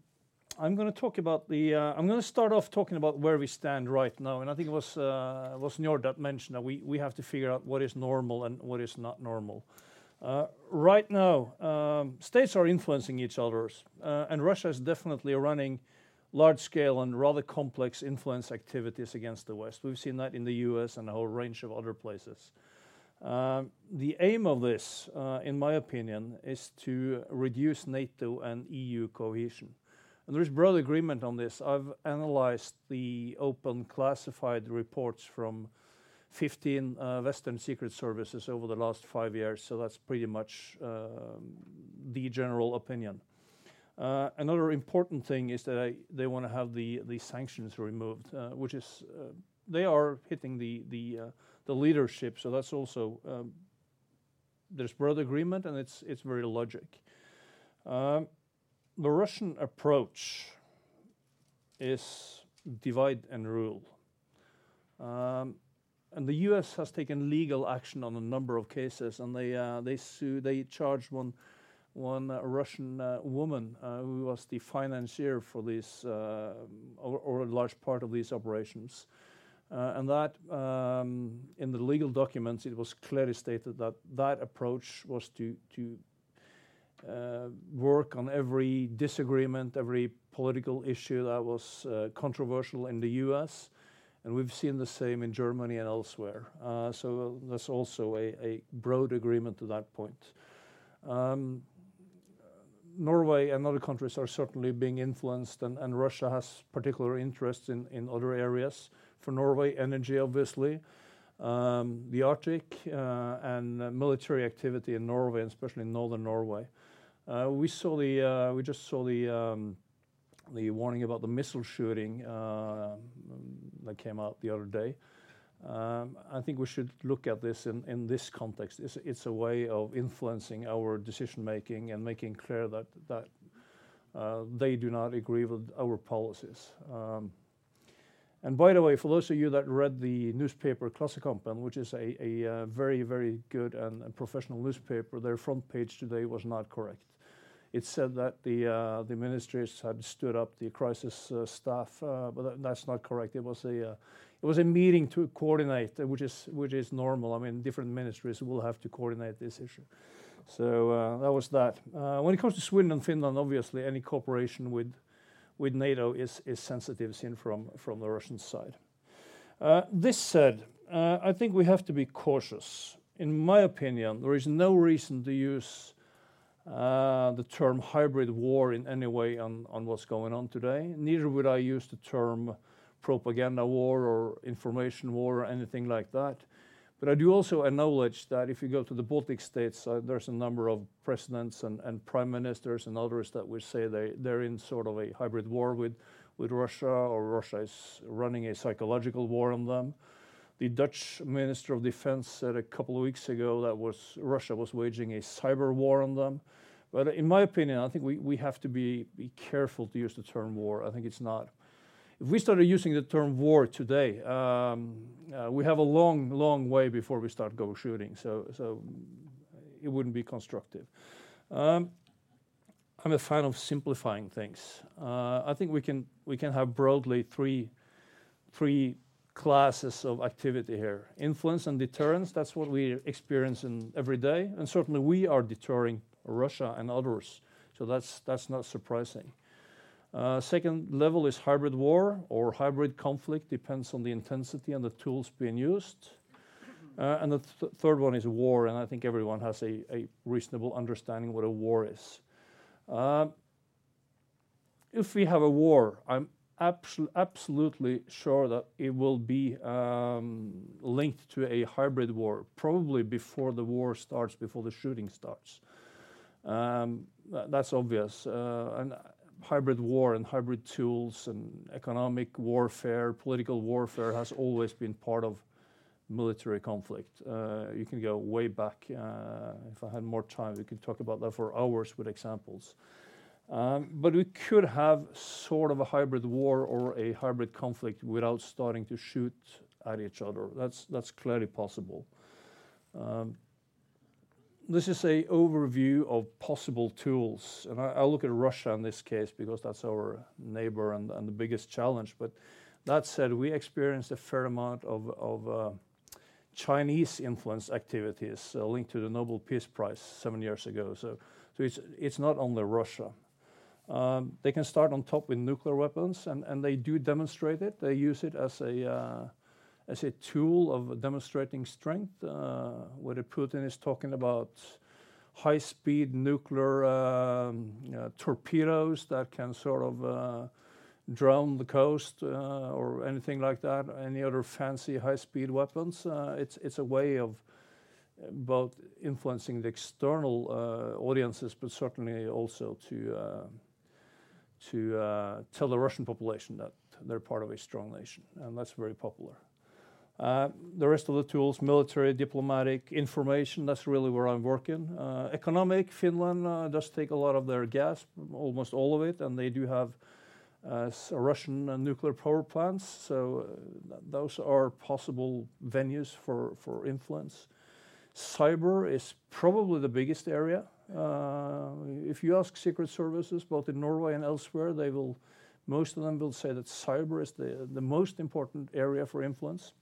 I'm going to talk about the. Uh, I'm going to start off talking about where we stand right now, and I think it was uh, was Njord that mentioned that we we have to figure out what is normal and what is not normal. Uh, right now, um, states are influencing each other, uh, and Russia is definitely running large-scale and rather complex influence activities against the West. We've seen that in the U.S. and a whole range of other places. Um, the aim of this, uh, in my opinion, is to reduce NATO and EU cohesion. And there is broad agreement on this. I've analyzed the open classified reports from 15 uh, Western secret services over the last five years, so that's pretty much um, the general opinion. Uh, another important thing is that they want to have the, the sanctions removed, which is they are hitting the the leadership. So that's also um, there's broad agreement, and it's it's very logic. Um, the Russian approach is divide and rule. Um, and the U.S. has taken legal action on a number of cases, and they uh, they sue they charged one one uh, Russian uh, woman uh, who was the financier for these uh, or, or, a large part of these operations. Uh, and that, um, in the legal documents, it was clearly stated that that approach was to uh, work on every disagreement, every political issue that was uh, controversial in the U.S., and we've seen the same in Germany and elsewhere. So there's also a, broad agreement to that point. Um, Norway and other countries are certainly being influenced, and, Russia has particular interests in, in other areas for Norway, energy, obviously. Um, the Arctic uh, and uh, military activity in Norway, and especially in northern Norway. Uh, we just saw the um, the warning about the missile shooting that came out the other day. Um, I think we should look at this in, this context. It's, a way of influencing our decision making and making clear that they do not agree with our policies. And by the way, for those of you that read the newspaper Klassekampen, which is a, a uh, very, very good and, and, professional newspaper, their front page today was not correct. It said that the uh, the ministries had stood up the crisis uh, staff, uh, but that, that's not correct. It was a uh, it was a meeting to coordinate, uh, which is which is normal. I mean, different ministries will have to coordinate this issue. So that was that. when it comes to Sweden and Finland, obviously, any cooperation with with NATO is, is sensitive seen from, from the Russian side. Uh, this said, uh, I think we have to be cautious. In my opinion, there is no reason to use uh, the term hybrid war in any way on, on what's going on today. Neither would I use the term propaganda war or information war or anything like that. But I do also acknowledge that if you go to the Baltic states, uh, there's a number of presidents and, and prime ministers and others that would say they, they're in sort of a hybrid war with, with Russia, or Russia is running a psychological war on them. The Dutch Minister of Defense said a couple of weeks ago that was Russia was waging a cyber war on them. But in my opinion, I think we, we have to be, be careful to use the term war. I think it's not. If we started using the term war today, um, uh, we have a long, long way before we start go shooting. So, so it wouldn't be constructive. Um, I'm a fan of simplifying things. Uh, I think we can we can have broadly three three classes of activity here. Influence and deterrence, that's what we experience in every day. And certainly we are deterring Russia and others. So that's that's not surprising. Uh, second level is hybrid war or hybrid conflict, depends on the intensity and the tools being used. Uh, and the th third one is war, and I think everyone has a, reasonable understanding what a war is. Uh, if we have a war, I'm absolutely sure that it will be um, linked to a hybrid war, probably before the war starts, before the shooting starts. Um, that's obvious. Uh, and hybrid war and hybrid tools and economic warfare, political warfare has always been part of military conflict. Uh, you can go way back. Uh, if I had more time, we could talk about that for hours with examples. Um, but we could have sort of a hybrid war or a hybrid conflict without starting to shoot at each other. That's that's clearly possible. Um, this is a overview of possible tools, and I, look at Russia in this case because that's our neighbor and, and the biggest challenge. But that said, we experienced a fair amount of, of uh, Chinese influence activities uh, linked to the Nobel Peace Prize seven years ago. So, so it's, it's not only Russia. Um, they can start on top with nuclear weapons, and, and they do demonstrate it. They use it as a, uh, as a tool of demonstrating strength, uh, whether Putin is talking about high-speed nuclear um, uh, torpedoes that can sort of uh, drown the coast or anything like that, any other fancy high-speed weapons. It's, it's a way of both influencing the external audiences, but certainly also to, to tell the Russian population that they're part of a strong nation, and that's very popular. The rest of the tools, military, diplomatic, information, that's really where I'm working. economic, Finland does take a lot of their gas, almost all of it, and they do have Russian uh, nuclear power plants. So uh, those are possible venues for, influence. Cyber is probably the biggest area. Uh, if you ask secret services, both in Norway and elsewhere, they will, most of them will say that cyber is the most important area for influence.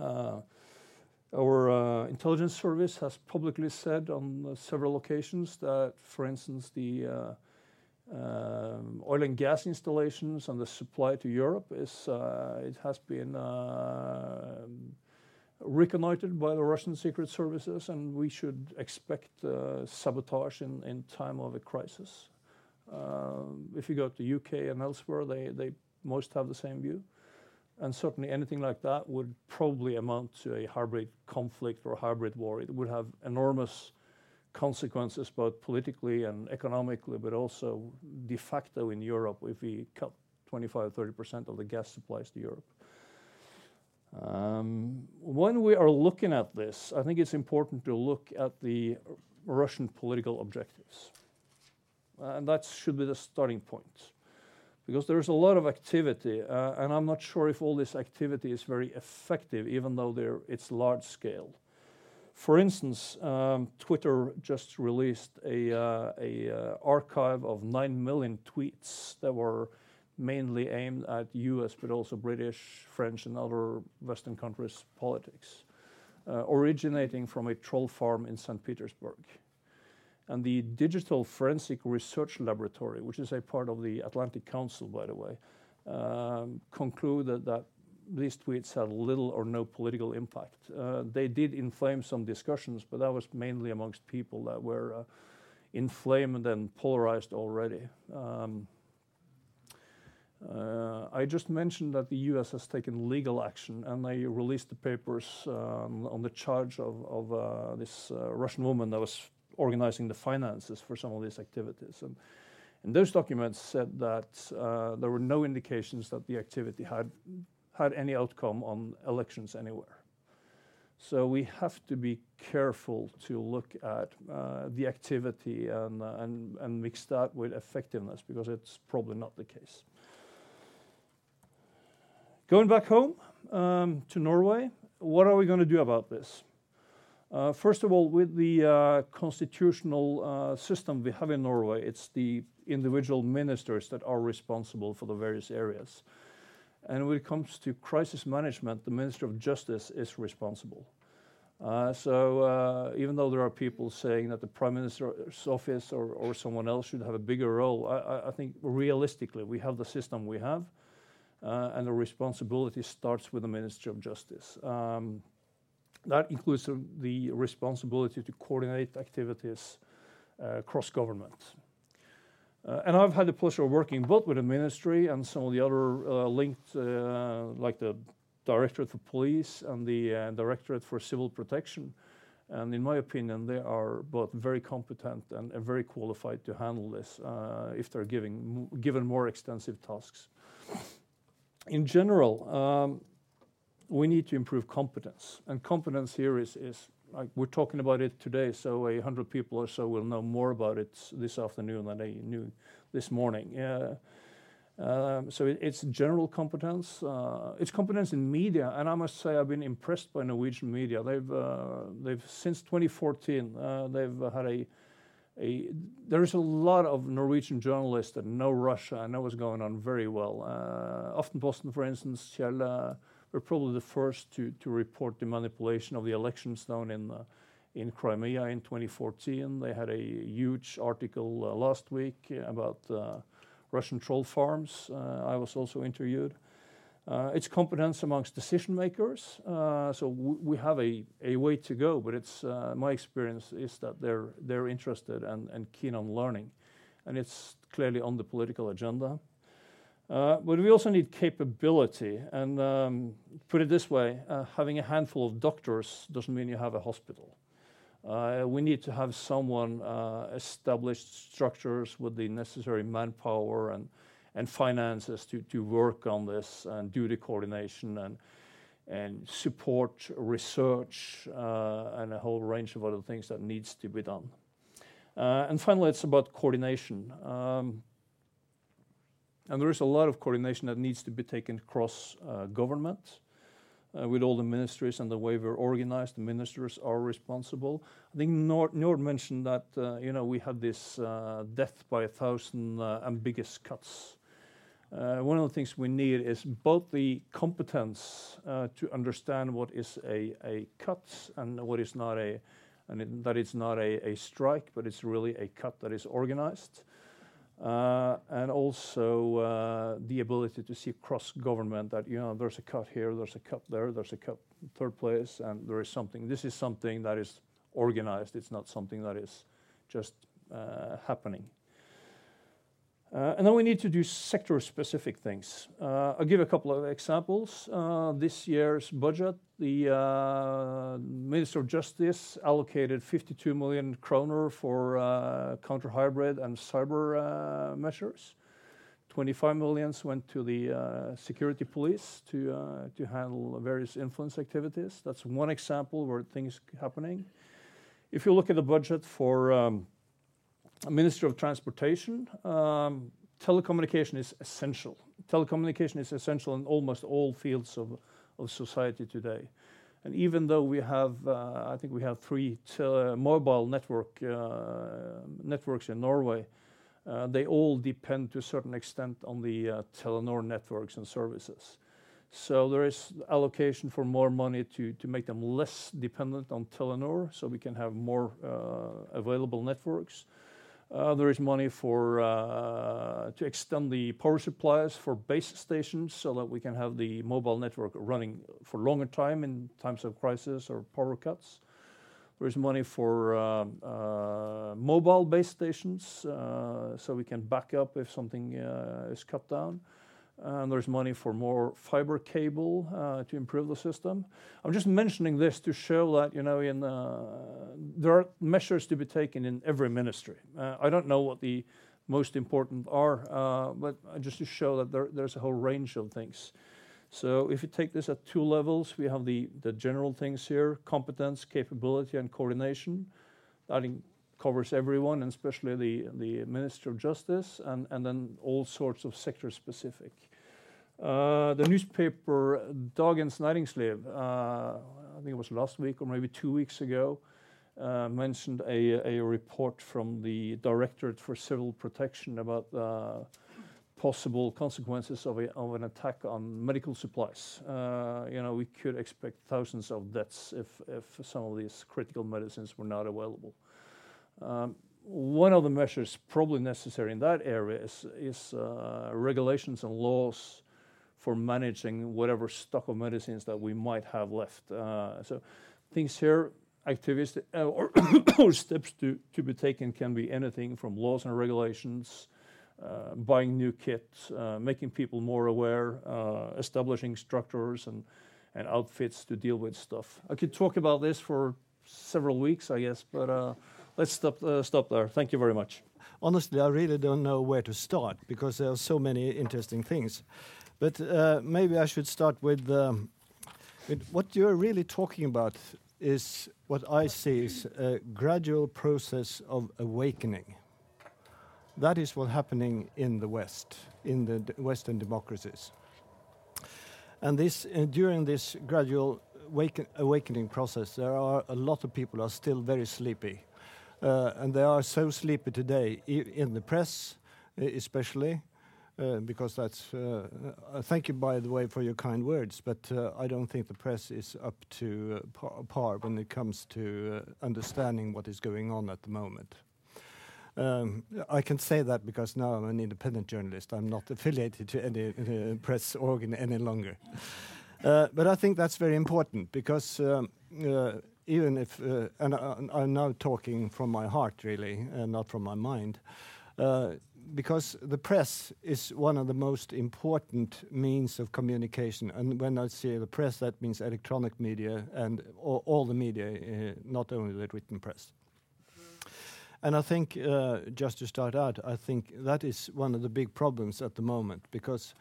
Uh, our uh, intelligence service has publicly said on uh, several occasions that, for instance, the um, oil and gas installations and the supply to Europe is it has been reconnoitered by the Russian secret services, and we should expect sabotage in, time of a crisis. Um, if you go to the UK and elsewhere, they, they most have the same view. And certainly anything like that would probably amount to a hybrid conflict or hybrid war. It would have enormous consequences both politically and economically, but also de facto in Europe if we cut 25 30% of the gas supplies to Europe. Um, when we are looking at this, I think it's important to look at the Russian political objectives. And that should be the starting point. Because there's a lot of activity, uh, and I'm not sure if all this activity is very effective, even though it's large scale. For instance, um, Twitter just released a, uh, uh, archive of 9 million tweets that were mainly aimed at US, but also British, French, and other Western countries' politics, originating from a troll farm in St. Petersburg. And the Digital Forensic Research Laboratory, which is a part of the Atlantic Council, by the way, um, concluded that these tweets had little or no political impact. Uh, they did inflame some discussions, but that was mainly amongst people that were uh, inflamed and polarized already. Um, uh, I just mentioned that the US has taken legal action and they released the papers um, on the charge of, this Russian woman that was organizing the finances for some of these activities. And, and those documents said that uh, there were no indications that the activity had had any outcome on elections anywhere. So we have to be careful to look at uh, the activity and, uh, and, and mix that with effectiveness because it's probably not the case. Going back home um, to Norway, what are we going to do about this? Uh, first of all, with the uh, constitutional uh, system we have in Norway, it's the individual ministers that are responsible for the various areas. And when it comes to crisis management, the Minister of Justice is responsible. So even though there are people saying that the Prime Minister's office or, someone else should have a bigger role, I, think realistically we have the system we have, and the responsibility starts with the Minister of Justice. That includes the responsibility to coordinate activities uh, cross government. Uh, and I've had the pleasure of working both with the ministry and some of the other uh, linked, like the Directorate for Police and the Directorate for Civil Protection. And in my opinion, they are both very competent and, very qualified to handle this if they're given more extensive tasks. In general, um, we need to improve competence. And competence here is, is like we're talking about it today, so a hundred people or so will know more about it this afternoon than they knew this morning. Um, so it's general competence. Uh, it's competence in media, and I must say I've been impressed by Norwegian media. They've uh, since 2014 uh, they've had a a, there's a lot of Norwegian journalists that know Russia and know what's going on very well. Aftenposten, for instance, Kjell, were probably the first to, to report the manipulation of the elections down in, uh, in Crimea in 2014. They had a huge article uh, last week about uh, Russian troll farms. I was also interviewed. It's competence amongst decision makers. So we have a, a way to go, but it's my experience is that they're they're interested and, and keen on learning, and it's clearly on the political agenda. Uh, but we also need capability. And um, put it this way uh, having a handful of doctors doesn't mean you have a hospital. Uh, we need to have someone uh, established structures with the necessary manpower and, and finances to, to work on this and do the coordination and, and support research uh, and a whole range of other things that needs to be done. Uh, and finally, it's about coordination. Um, and there is a lot of coordination that needs to be taken across uh, government uh, with all the ministries and the way we're organized. The ministers are responsible. I think Njord, Njord mentioned that uh, you know we had this uh, death by a thousand uh, ambiguous cuts. Uh, one of the things we need is both the competence to understand what is a, a cut and what is not a, and it, that it's not a, a strike, but it's really a cut that is organized. Uh, and also uh, the ability to see cross-government that, you know, there's a cut here, there's a cut there, there's a cut third place, and there is something. This is something that is organized. It's not something that is just uh, happening. Uh, and then we need to do sector-specific things. Uh, I'll give a couple of examples. Uh, this year's budget, the Minister of Justice allocated 52 million kroner for counter-hybrid and cyber measures. 25 million went to the security police to handle various influence activities. That's one example where things happening. If you look at the budget for Minister of Transportation, um, telecommunication is essential. Telecommunication is essential in almost all fields of, of society today. And even though we have, uh, I think we have three mobile network uh, networks in Norway, uh, they all depend to a certain extent on the uh, Telenor networks and services. So there is allocation for more money to, to make them less dependent on Telenor, so we can have more uh, available networks. Uh, there is money for uh, to extend the power supplies for base stations so that we can have the mobile network running for longer time in times of crisis or power cuts. There is money for uh, mobile base stations so we can back up if something is cut down there's money for more fiber cable uh, to improve the system. I'm just mentioning this to show that you know in uh, there are measures to be taken in every ministry. Uh, I don't know what the most important are, but just to show that there, there's a whole range of things. So if you take this at two levels, we have the, the general things here, competence, capability, and coordination. That covers everyone, and especially the, the Minister of Justice, and, and then all sorts of sector specific. Uh, the newspaper Dagens Næringsliv, uh, I think it was last week or maybe two weeks ago, uh, mentioned a, a report from the Directorate for Civil Protection about uh, possible consequences of, a, of, an attack on medical supplies. Uh, you know, we could expect thousands of deaths if, if some of these critical medicines were not available. Um, one of the measures probably necessary in that area is, is uh, regulations and laws for managing whatever stock of medicines that we might have left. Uh, so things here, activities uh, or, steps to, to be taken can be anything from laws and regulations, uh, buying new kits, uh, making people more aware, uh, establishing structures and, and outfits to deal with stuff. I could talk about this for several weeks, I guess, but let's stop, uh, stop there. Thank you very much. Honestly, I really don't know where to start because there are so many interesting things. But uh, maybe I should start with, um, with what you're really talking about is what I see is a gradual process of awakening. That is what's happening in the West, in the Western democracies. And this, uh, during this gradual awakening process, there are a lot of people are still very sleepy. Uh, and they are so sleepy today, in the press especially, uh, because that's. Uh, uh, thank you, by the way, for your kind words, but uh, I don't think the press is up to par, par, when it comes to understanding what is going on at the moment. Um, I can say that because now I'm an independent journalist. I'm not affiliated to any press organ any longer. but I think that's very important because. Um, even if, uh, and I, am now talking from my heart really, and not from my mind, uh, because the press is one of the most important means of communication. And when I say the press, that means electronic media and all, all the media, uh, not only the written press. And I think, uh, just to start out, I think that is one of the big problems at the moment because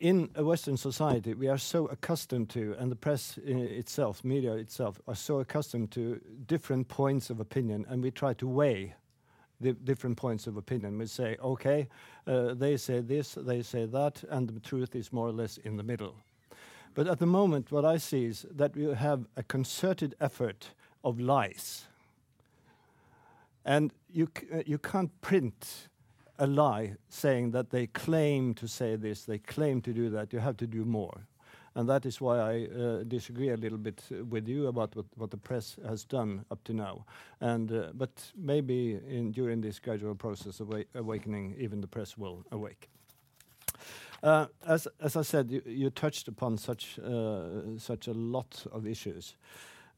in a Western society, we are so accustomed to, and the press itself, media itself, are so accustomed to different points of opinion, and we try to weigh the different points of opinion. We say, okay, uh, they say this, they say that, and the truth is more or less in the middle. But at the moment, what I see is that we have a concerted effort of lies. And you, uh, you can't print a lie saying that they claim to say this, they claim to do that. You have to do more. And that is why I uh, disagree a little bit with you about what, what the press has done up to now. And uh, but maybe in, during this gradual process of awakening, even the press will awake. Uh, as, as I said, you, you touched upon such uh, such a lot of issues.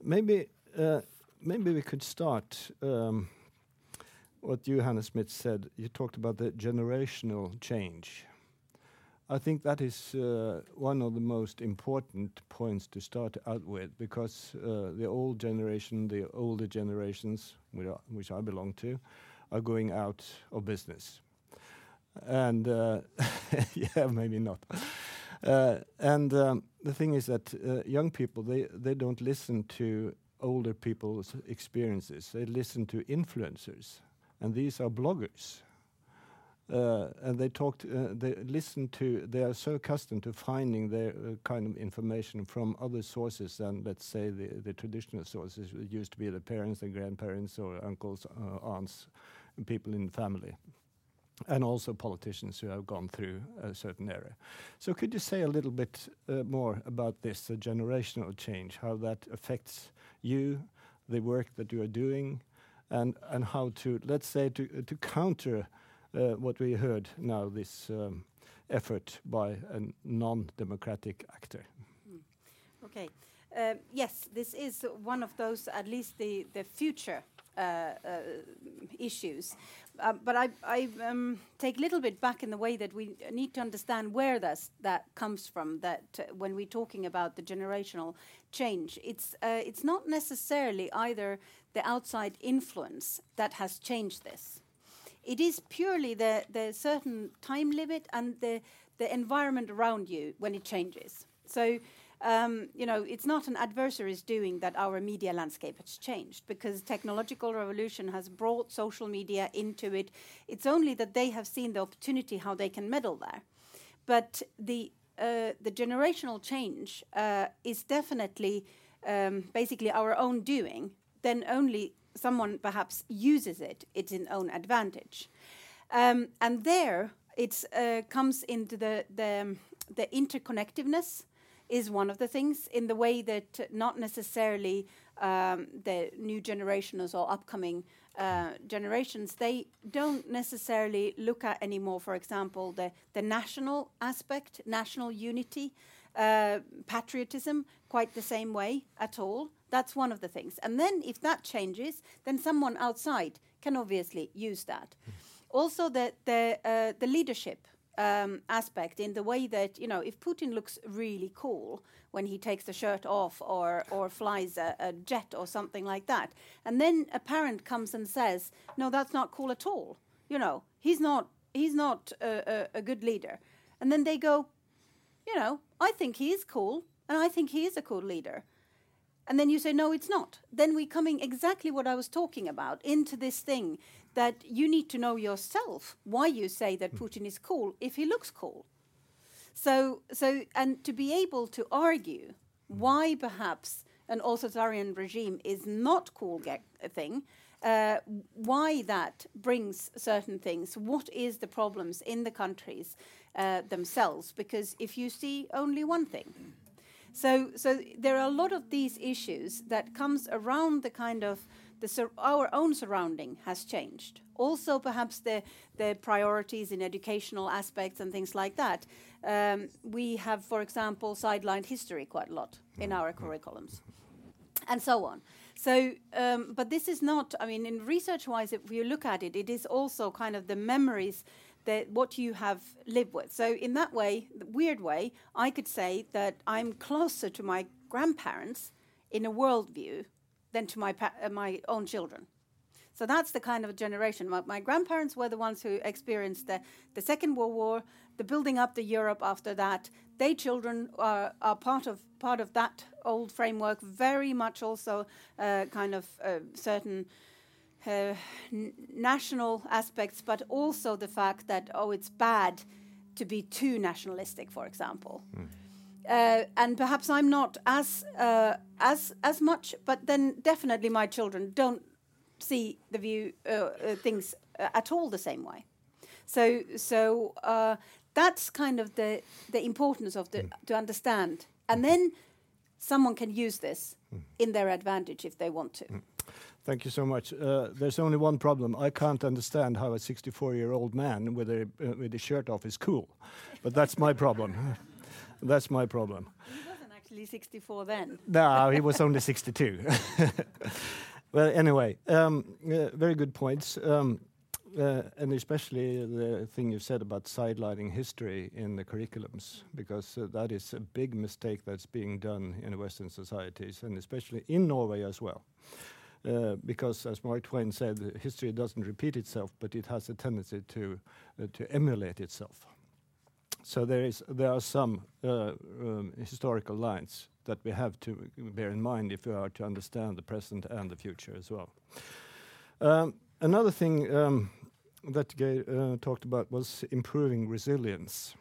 Maybe uh, maybe we could start. Um, what you, Hanna Smith, said, you talked about the generational change. I think that is uh, one of the most important points to start out with because uh, the old generation, the older generations, which I belong to, are going out of business. And uh, yeah, maybe not. Uh, and um, the thing is that uh, young people, they, they don't listen to older people's experiences, they listen to influencers and these are bloggers. Uh, and they talked, uh, they listen to, they are so accustomed to finding their uh, kind of information from other sources than, let's say, the, the traditional sources. It used to be the parents, and grandparents, or uncles, uh, aunts, people in the family. And also politicians who have gone through a certain era. So, could you say a little bit uh, more about this, the generational change, how that affects you, the work that you are doing, and how to let's say to counter uh, what we heard now this um, effort by a non-democratic actor. Mm. Okay. Uh, yes, this is one of those, at least the, the future uh, issues. Uh, but I, I um, take a little bit back in the way that we need to understand where that's, that comes from. That uh, when we're talking about the generational change, it's uh, it's not necessarily either the outside influence that has changed this. It is purely the the certain time limit and the the environment around you when it changes. So um, you know, it's not an adversary's doing that our media landscape has changed because technological revolution has brought social media into it. It's only that they have seen the opportunity how they can meddle there. But the uh, the generational change uh, is definitely um, basically our own doing. Then only someone perhaps uses it, it's in own advantage. Um, and there it uh, comes into the, the, the interconnectiveness is one of the things in the way that not necessarily um, the new generations or upcoming uh, generations they don't necessarily look at anymore. For example the, the national aspect national unity uh, patriotism quite the same way at all. That's one of the things. And then if that changes then someone outside can obviously use that. Also the the, uh, the leadership um, aspect in the way that you know if Putin looks really cool when he takes the shirt off or or flies a, a, jet or something like that, and then a parent comes and says, "No, that's not cool at all." You know, he's not he's not a, a, a good leader, and then they go, "You know, I think he is cool, and I think he is a cool leader." And then you say, no, it's not. Then we're coming exactly what I was talking about into this thing that you need to know yourself why you say that Putin is cool if he looks cool. So, so and to be able to argue why perhaps an authoritarian regime is not cool thing, uh, why that brings certain things, what is the problems in the countries uh, themselves? Because if you see only one thing, so so there are a lot of these issues that comes around the kind of our own surrounding has changed. Also, perhaps the, the priorities in educational aspects and things like that. Um, we have, for example, sidelined history quite a lot in mm. our curriculums, and so on. So, um, but this is not, I mean, in research wise, if you look at it, it is also kind of the memories that what you have lived with. So, in that way, the weird way, I could say that I'm closer to my grandparents in a worldview than to my, uh, my own children. So that's the kind of generation. My, my, grandparents were the ones who experienced the, the Second World War, the building up the Europe after that. They children are, are part of part of that old framework. Very much also uh, kind of uh, certain uh, national aspects, but also the fact that oh, it's bad to be too nationalistic, for example. Mm. Uh, and perhaps I'm not as uh, as as much, but then definitely my children don't see the view uh, uh things uh, at all the same way. So so uh, that's kind of the the importance of the mm. to understand, and then someone can use this mm. in their advantage if they want to. Mm. Thank you so much. Uh, there's only one problem. I can't understand how a 64-year-old man with a uh, with a shirt off is cool, but that's my problem. That's my problem. He wasn't actually 64 then. No, he was only 62. well, anyway, um, uh, very good points. Um, uh, and especially the thing you said about sidelining history in the curriculums, because uh, that is a big mistake that's being done in Western societies, and especially in Norway as well. Uh, because, as Mark Twain said, history doesn't repeat itself, but it has a tendency to uh, to emulate itself. So there is there are some uh, um, historical lines that we have to bear in mind if we are to understand the present and the future as well. Um, another thing um, that Geir uh, talked about was improving resilience.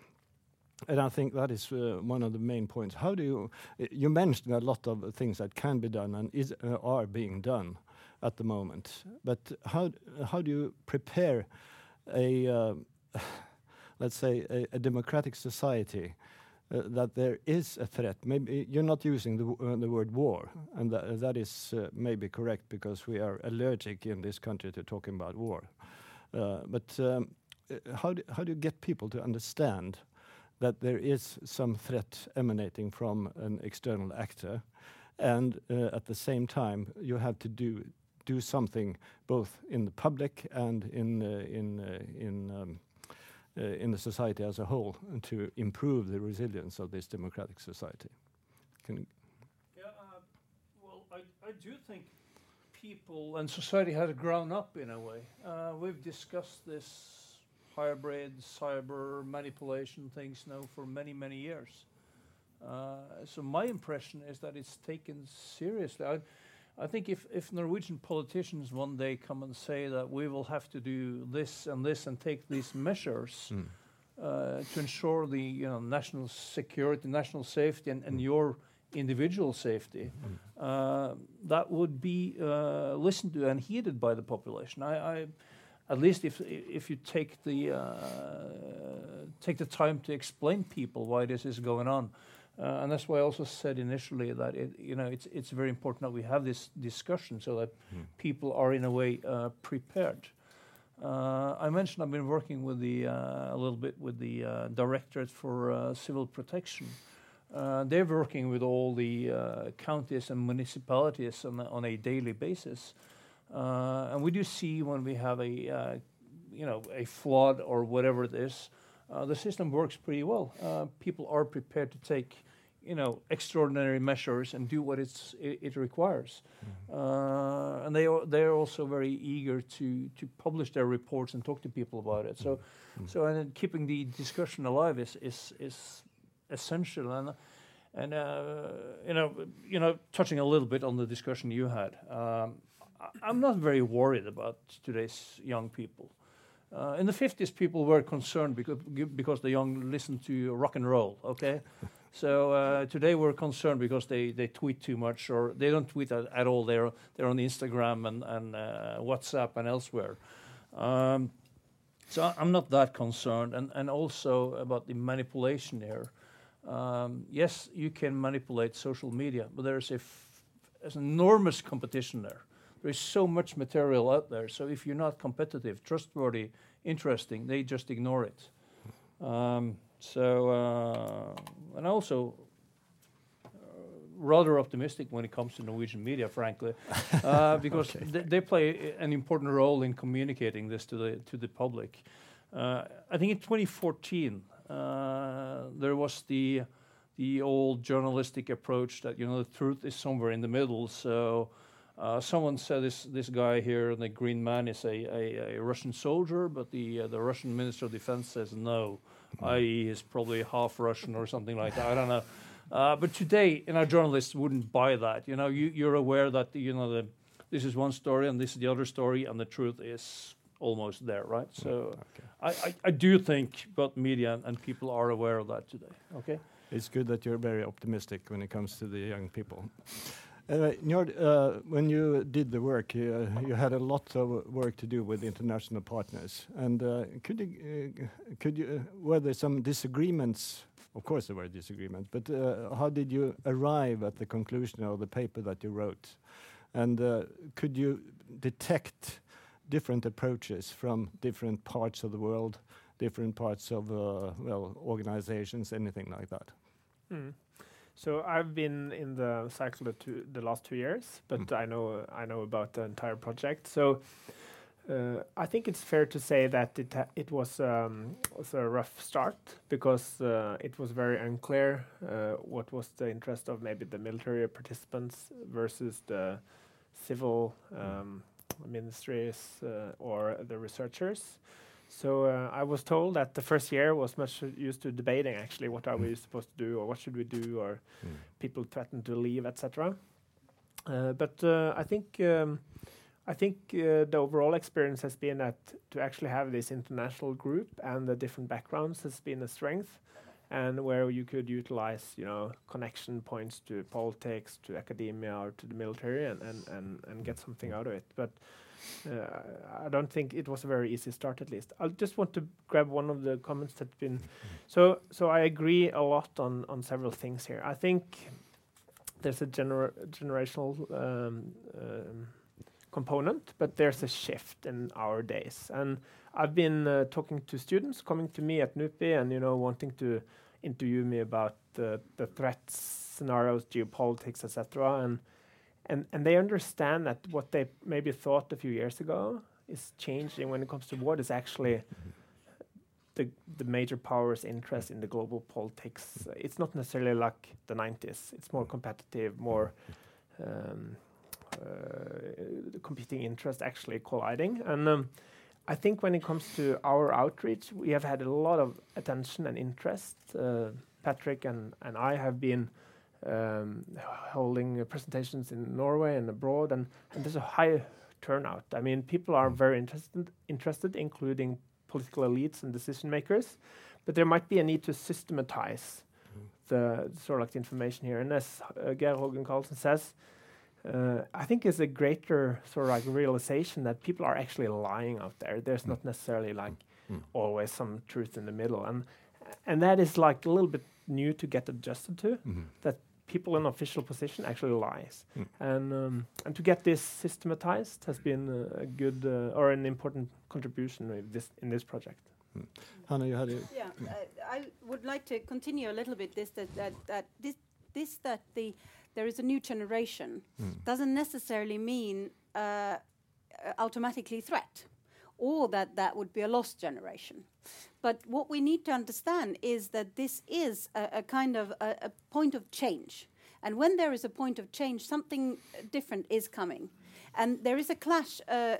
And I think that is uh, one of the main points. How do you, you mentioned a lot of things that can be done and is, are being done at the moment, but how, how do you prepare a, let's say, a, a democratic society, uh, that there is a threat. Maybe you're not using the, uh, the word war, and that, is uh, maybe correct because we are allergic in this country to talking about war. Uh, but um, uh, how, do, how do you get people to understand that there is some threat emanating from an external actor, and uh, at the same time you have to do do something both in the public and in in in um, uh, in the society as a whole to improve the resilience of this democratic society. Can yeah, uh, well, I, I do think people and society has grown up in a way. Uh, we've discussed this hybrid, cyber manipulation things now for many, many years. Uh, so my impression is that it's taken seriously. I, I think if, if Norwegian politicians one day come and say that we will have to do this and this and take these measures Mm. uh, to ensure the you know, national security, national safety, and, and your individual safety, uh, that would be uh, listened to and heeded by the population. I, I, at least if if you take the uh, take the time to explain people why this is going on, and that's why I also said initially that it, you know it's it's very important that we have this discussion so that people are in a way uh, prepared. Uh, I mentioned I've been working with the uh, a little bit with the uh, Directorate for uh, Civil Protection. Uh, they're working with all the uh, counties and municipalities on a, on a daily basis, uh, and we do see when we have a uh, you know a flood or whatever it is, uh, the system works pretty well. Uh, people are prepared to take you know extraordinary measures and do what it's it, it requires, uh, and they are they're also very eager to to publish their reports and talk to people about it. So, so and then keeping the discussion alive is is is essential and. And uh, you know, you know, touching a little bit on the discussion you had, um, I- I'm not very worried about today's young people. Uh, in the 50s, people were concerned because because the young listened to rock and roll. Okay, so uh, today we're concerned because they, they tweet too much or they don't tweet at, at all. They're they're on Instagram and and uh, WhatsApp and elsewhere. Um, so I'm not that concerned, and and also about the manipulation here. Um, yes, you can manipulate social media, but there's a f- enormous competition there. There is so much material out there. So if you're not competitive, trustworthy, interesting, they just ignore it. Um, so uh, and also uh, rather optimistic when it comes to Norwegian media, frankly, uh, because they, they play an important role in communicating this to the to the public. Uh, I think in 2014 uh, there was the the old journalistic approach that you know the truth is somewhere in the middle. So uh, someone said this this guy here, the green man, is a, a, a Russian soldier, but the uh, the Russian Minister of Defense says no, i.e. he's probably half Russian or something like that. I don't know. Uh, but today, you know, journalists wouldn't buy that. You know, you, you're aware that you know the this is one story and this is the other story, and the truth is almost there, right? So I, I, I do think both media and people are aware of that today. Okay. It's good that you're very optimistic when it comes to the young people. Anyway, Njord, uh, when you did the work, you, uh, you had a lot of work to do with international partners. And uh, could you, uh, could you, uh, were there some disagreements? Of course, there were disagreements, but uh, how did you arrive at the conclusion of the paper that you wrote? And uh, could you detect different approaches from different parts of the world, different parts of, uh, well, organizations, anything like that? So I've been in the cycle the, two, the last two years, but Mm. I know I know about the entire project. So uh, I think it's fair to say that it it was um, was a rough start because uh, it was very unclear uh, what was the interest of maybe the military participants versus the civil um, ministries uh, or the researchers. So uh, I was told that the first year was much used to debating actually what are we supposed to do or what should we do or people threaten to leave etc. Uh, but uh, I think um, I think uh, the overall experience has been that to actually have this international group and the different backgrounds has been a strength and where you could utilize you know connection points to politics to academia or to the military and and, and, and get something out of it. But I don't think it was a very easy start. At least, I just want to grab one of the comments that's been. So, so I agree a lot on on several things here. I think there's a gener generational um, um, component, but there's a shift in our days. And I've been uh, talking to students coming to me at NUPI and you know wanting to interview me about the the threats scenarios, geopolitics, etc. And and and they understand that what they maybe thought a few years ago is changing when it comes to what is actually the the major powers' interest in the global politics. It's not necessarily like the 90s. It's more competitive, more um, uh, competing interests actually colliding. And um, I think when it comes to our outreach, we have had a lot of attention and interest. Uh, Patrick and, and I have been holding uh, presentations in Norway and abroad, and, and there's a high turnout. I mean, people are very interested, interested, including political elites and decision makers, but there might be a need to systematize the sort of like the information here. And as uh, Geir Hågen Karlsen says, uh, I think it's a greater sort of like realization that people are actually lying out there. There's not necessarily like Mm. always some truth in the middle, and and that is like a little bit new to get adjusted to. Mhm. That people in official position actually lies, Mm. and um, and to get this systematized has been a good uh, or an important contribution with this in this project. Hanna, you had a Yeah, uh, I would like to continue a little bit this that that, that this this that the there is a new generation Mm. doesn't necessarily mean uh, uh, automatically threat or that that would be a lost generation. But what we need to understand is that this is a, a kind of a, a point of change. And when there is a point of change, something different is coming. And there is a clash. Uh,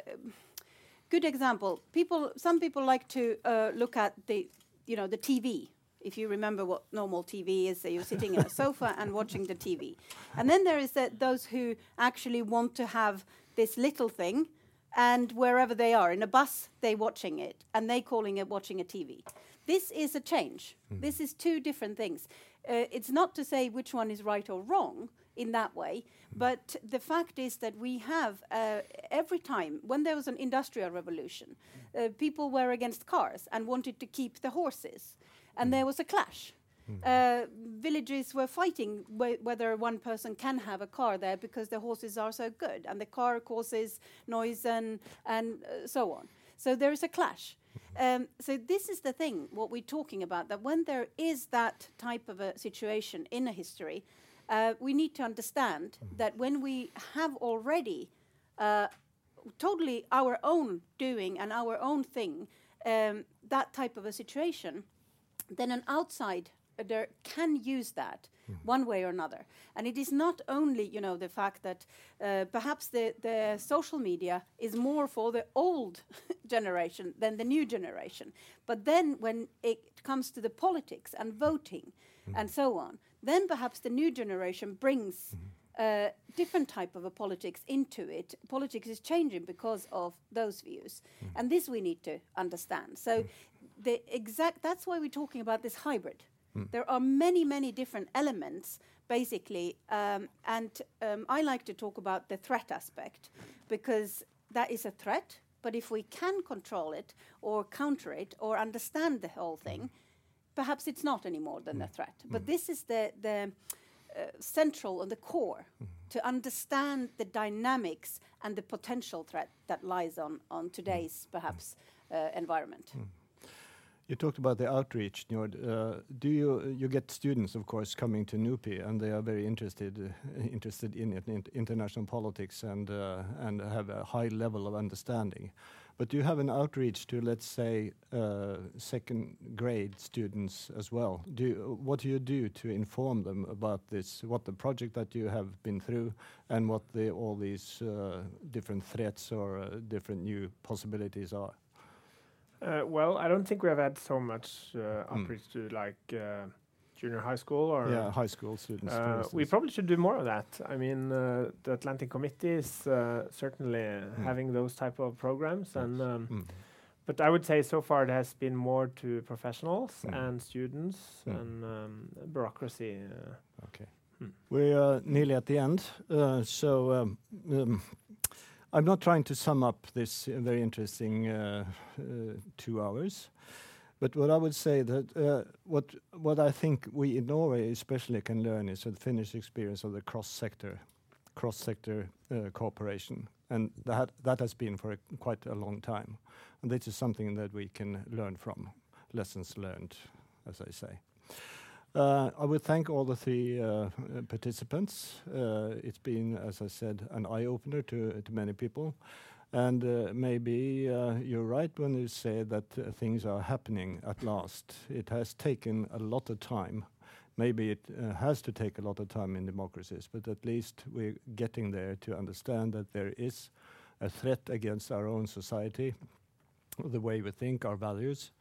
good example. People, some people like to uh, look at the, you know, the TV. If you remember what normal TV is, so you're sitting on a sofa and watching the TV. And then there is the, those who actually want to have this little thing, and wherever they are in a bus, they're watching it, and they calling it watching a TV. This is a change. This is two different things. Uh, it's not to say which one is right or wrong in that way, but the fact is that we have uh, every time when there was an industrial revolution, uh, people were against cars and wanted to keep the horses, and there was a clash. Uh, villages were fighting wh- whether one person can have a car there because the horses are so good, and the car causes noise and and uh, so on. So there is a clash. Um, so this is the thing, what we're talking about, that when there is that type of a situation in a history, uh, we need to understand that when we have already uh, totally our own doing and our own thing, um, that type of a situation, then an outsider can use that hmm. one way or another. And it is not only, you know, the fact that uh, perhaps the, the social media is more for the old generation than the new generation. But then when it comes to the politics and voting hmm. and so on, then perhaps the new generation brings hmm. uh, different type of a politics into it. Politics is changing because of those views, and this we need to understand. So, the exact that's why we're talking about this hybrid. There are many, many different elements, basically, um, and um, I like to talk about the threat aspect because that is a threat. But if we can control it or counter it or understand the whole thing, perhaps it's not any more than a threat. But this is the the uh, central and the core to understand the dynamics and the potential threat that lies on on today's perhaps uh, environment. You talked about the outreach, Njord. Uh, do you you get students, of course, coming to NUPI, and they are very interested uh, interested in, it, in international politics and uh, and have a high level of understanding. But do you have an outreach to, let's say, uh, second grade students as well? Do you, what do you do to inform them about this? What the project that you have been through, and what the, all these uh, different threats or uh, different new possibilities are? Uh, well, I don't think we have had so much uh, Mm. outreach to like uh, junior high school or. yeah, high school students. Uh, we probably should do more of that. I mean, uh, the Atlantic Committee is uh, certainly having those type of programs, and um, Mm. but I would say so far it has been more to professionals Mm. and students Mm. and um, bureaucracy. Uh, Okay. Hmm. We're uh, nearly at the end. uh, So, um, um, I'm not trying to sum up this uh, very interesting uh, uh, two hours, but what I would say that what what I think we in Norway especially can learn is the Finnish experience of the cross-sector cooperation, and that that has been for quite a long time. And this is something that we can learn from, lessons learned, as I say. Uh, I would thank all the three uh, uh, participants. It's been, as I said, an eye opener to, many people. And maybe you're right when you say that things are happening at last. It has taken a lot of time. Maybe it has to take a lot of time in democracies, but at least we're getting there to understand that there is a threat against our own society the way we think, our values,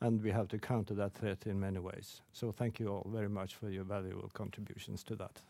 and we have to counter that threat in many ways. So thank you all very much for your valuable contributions to that.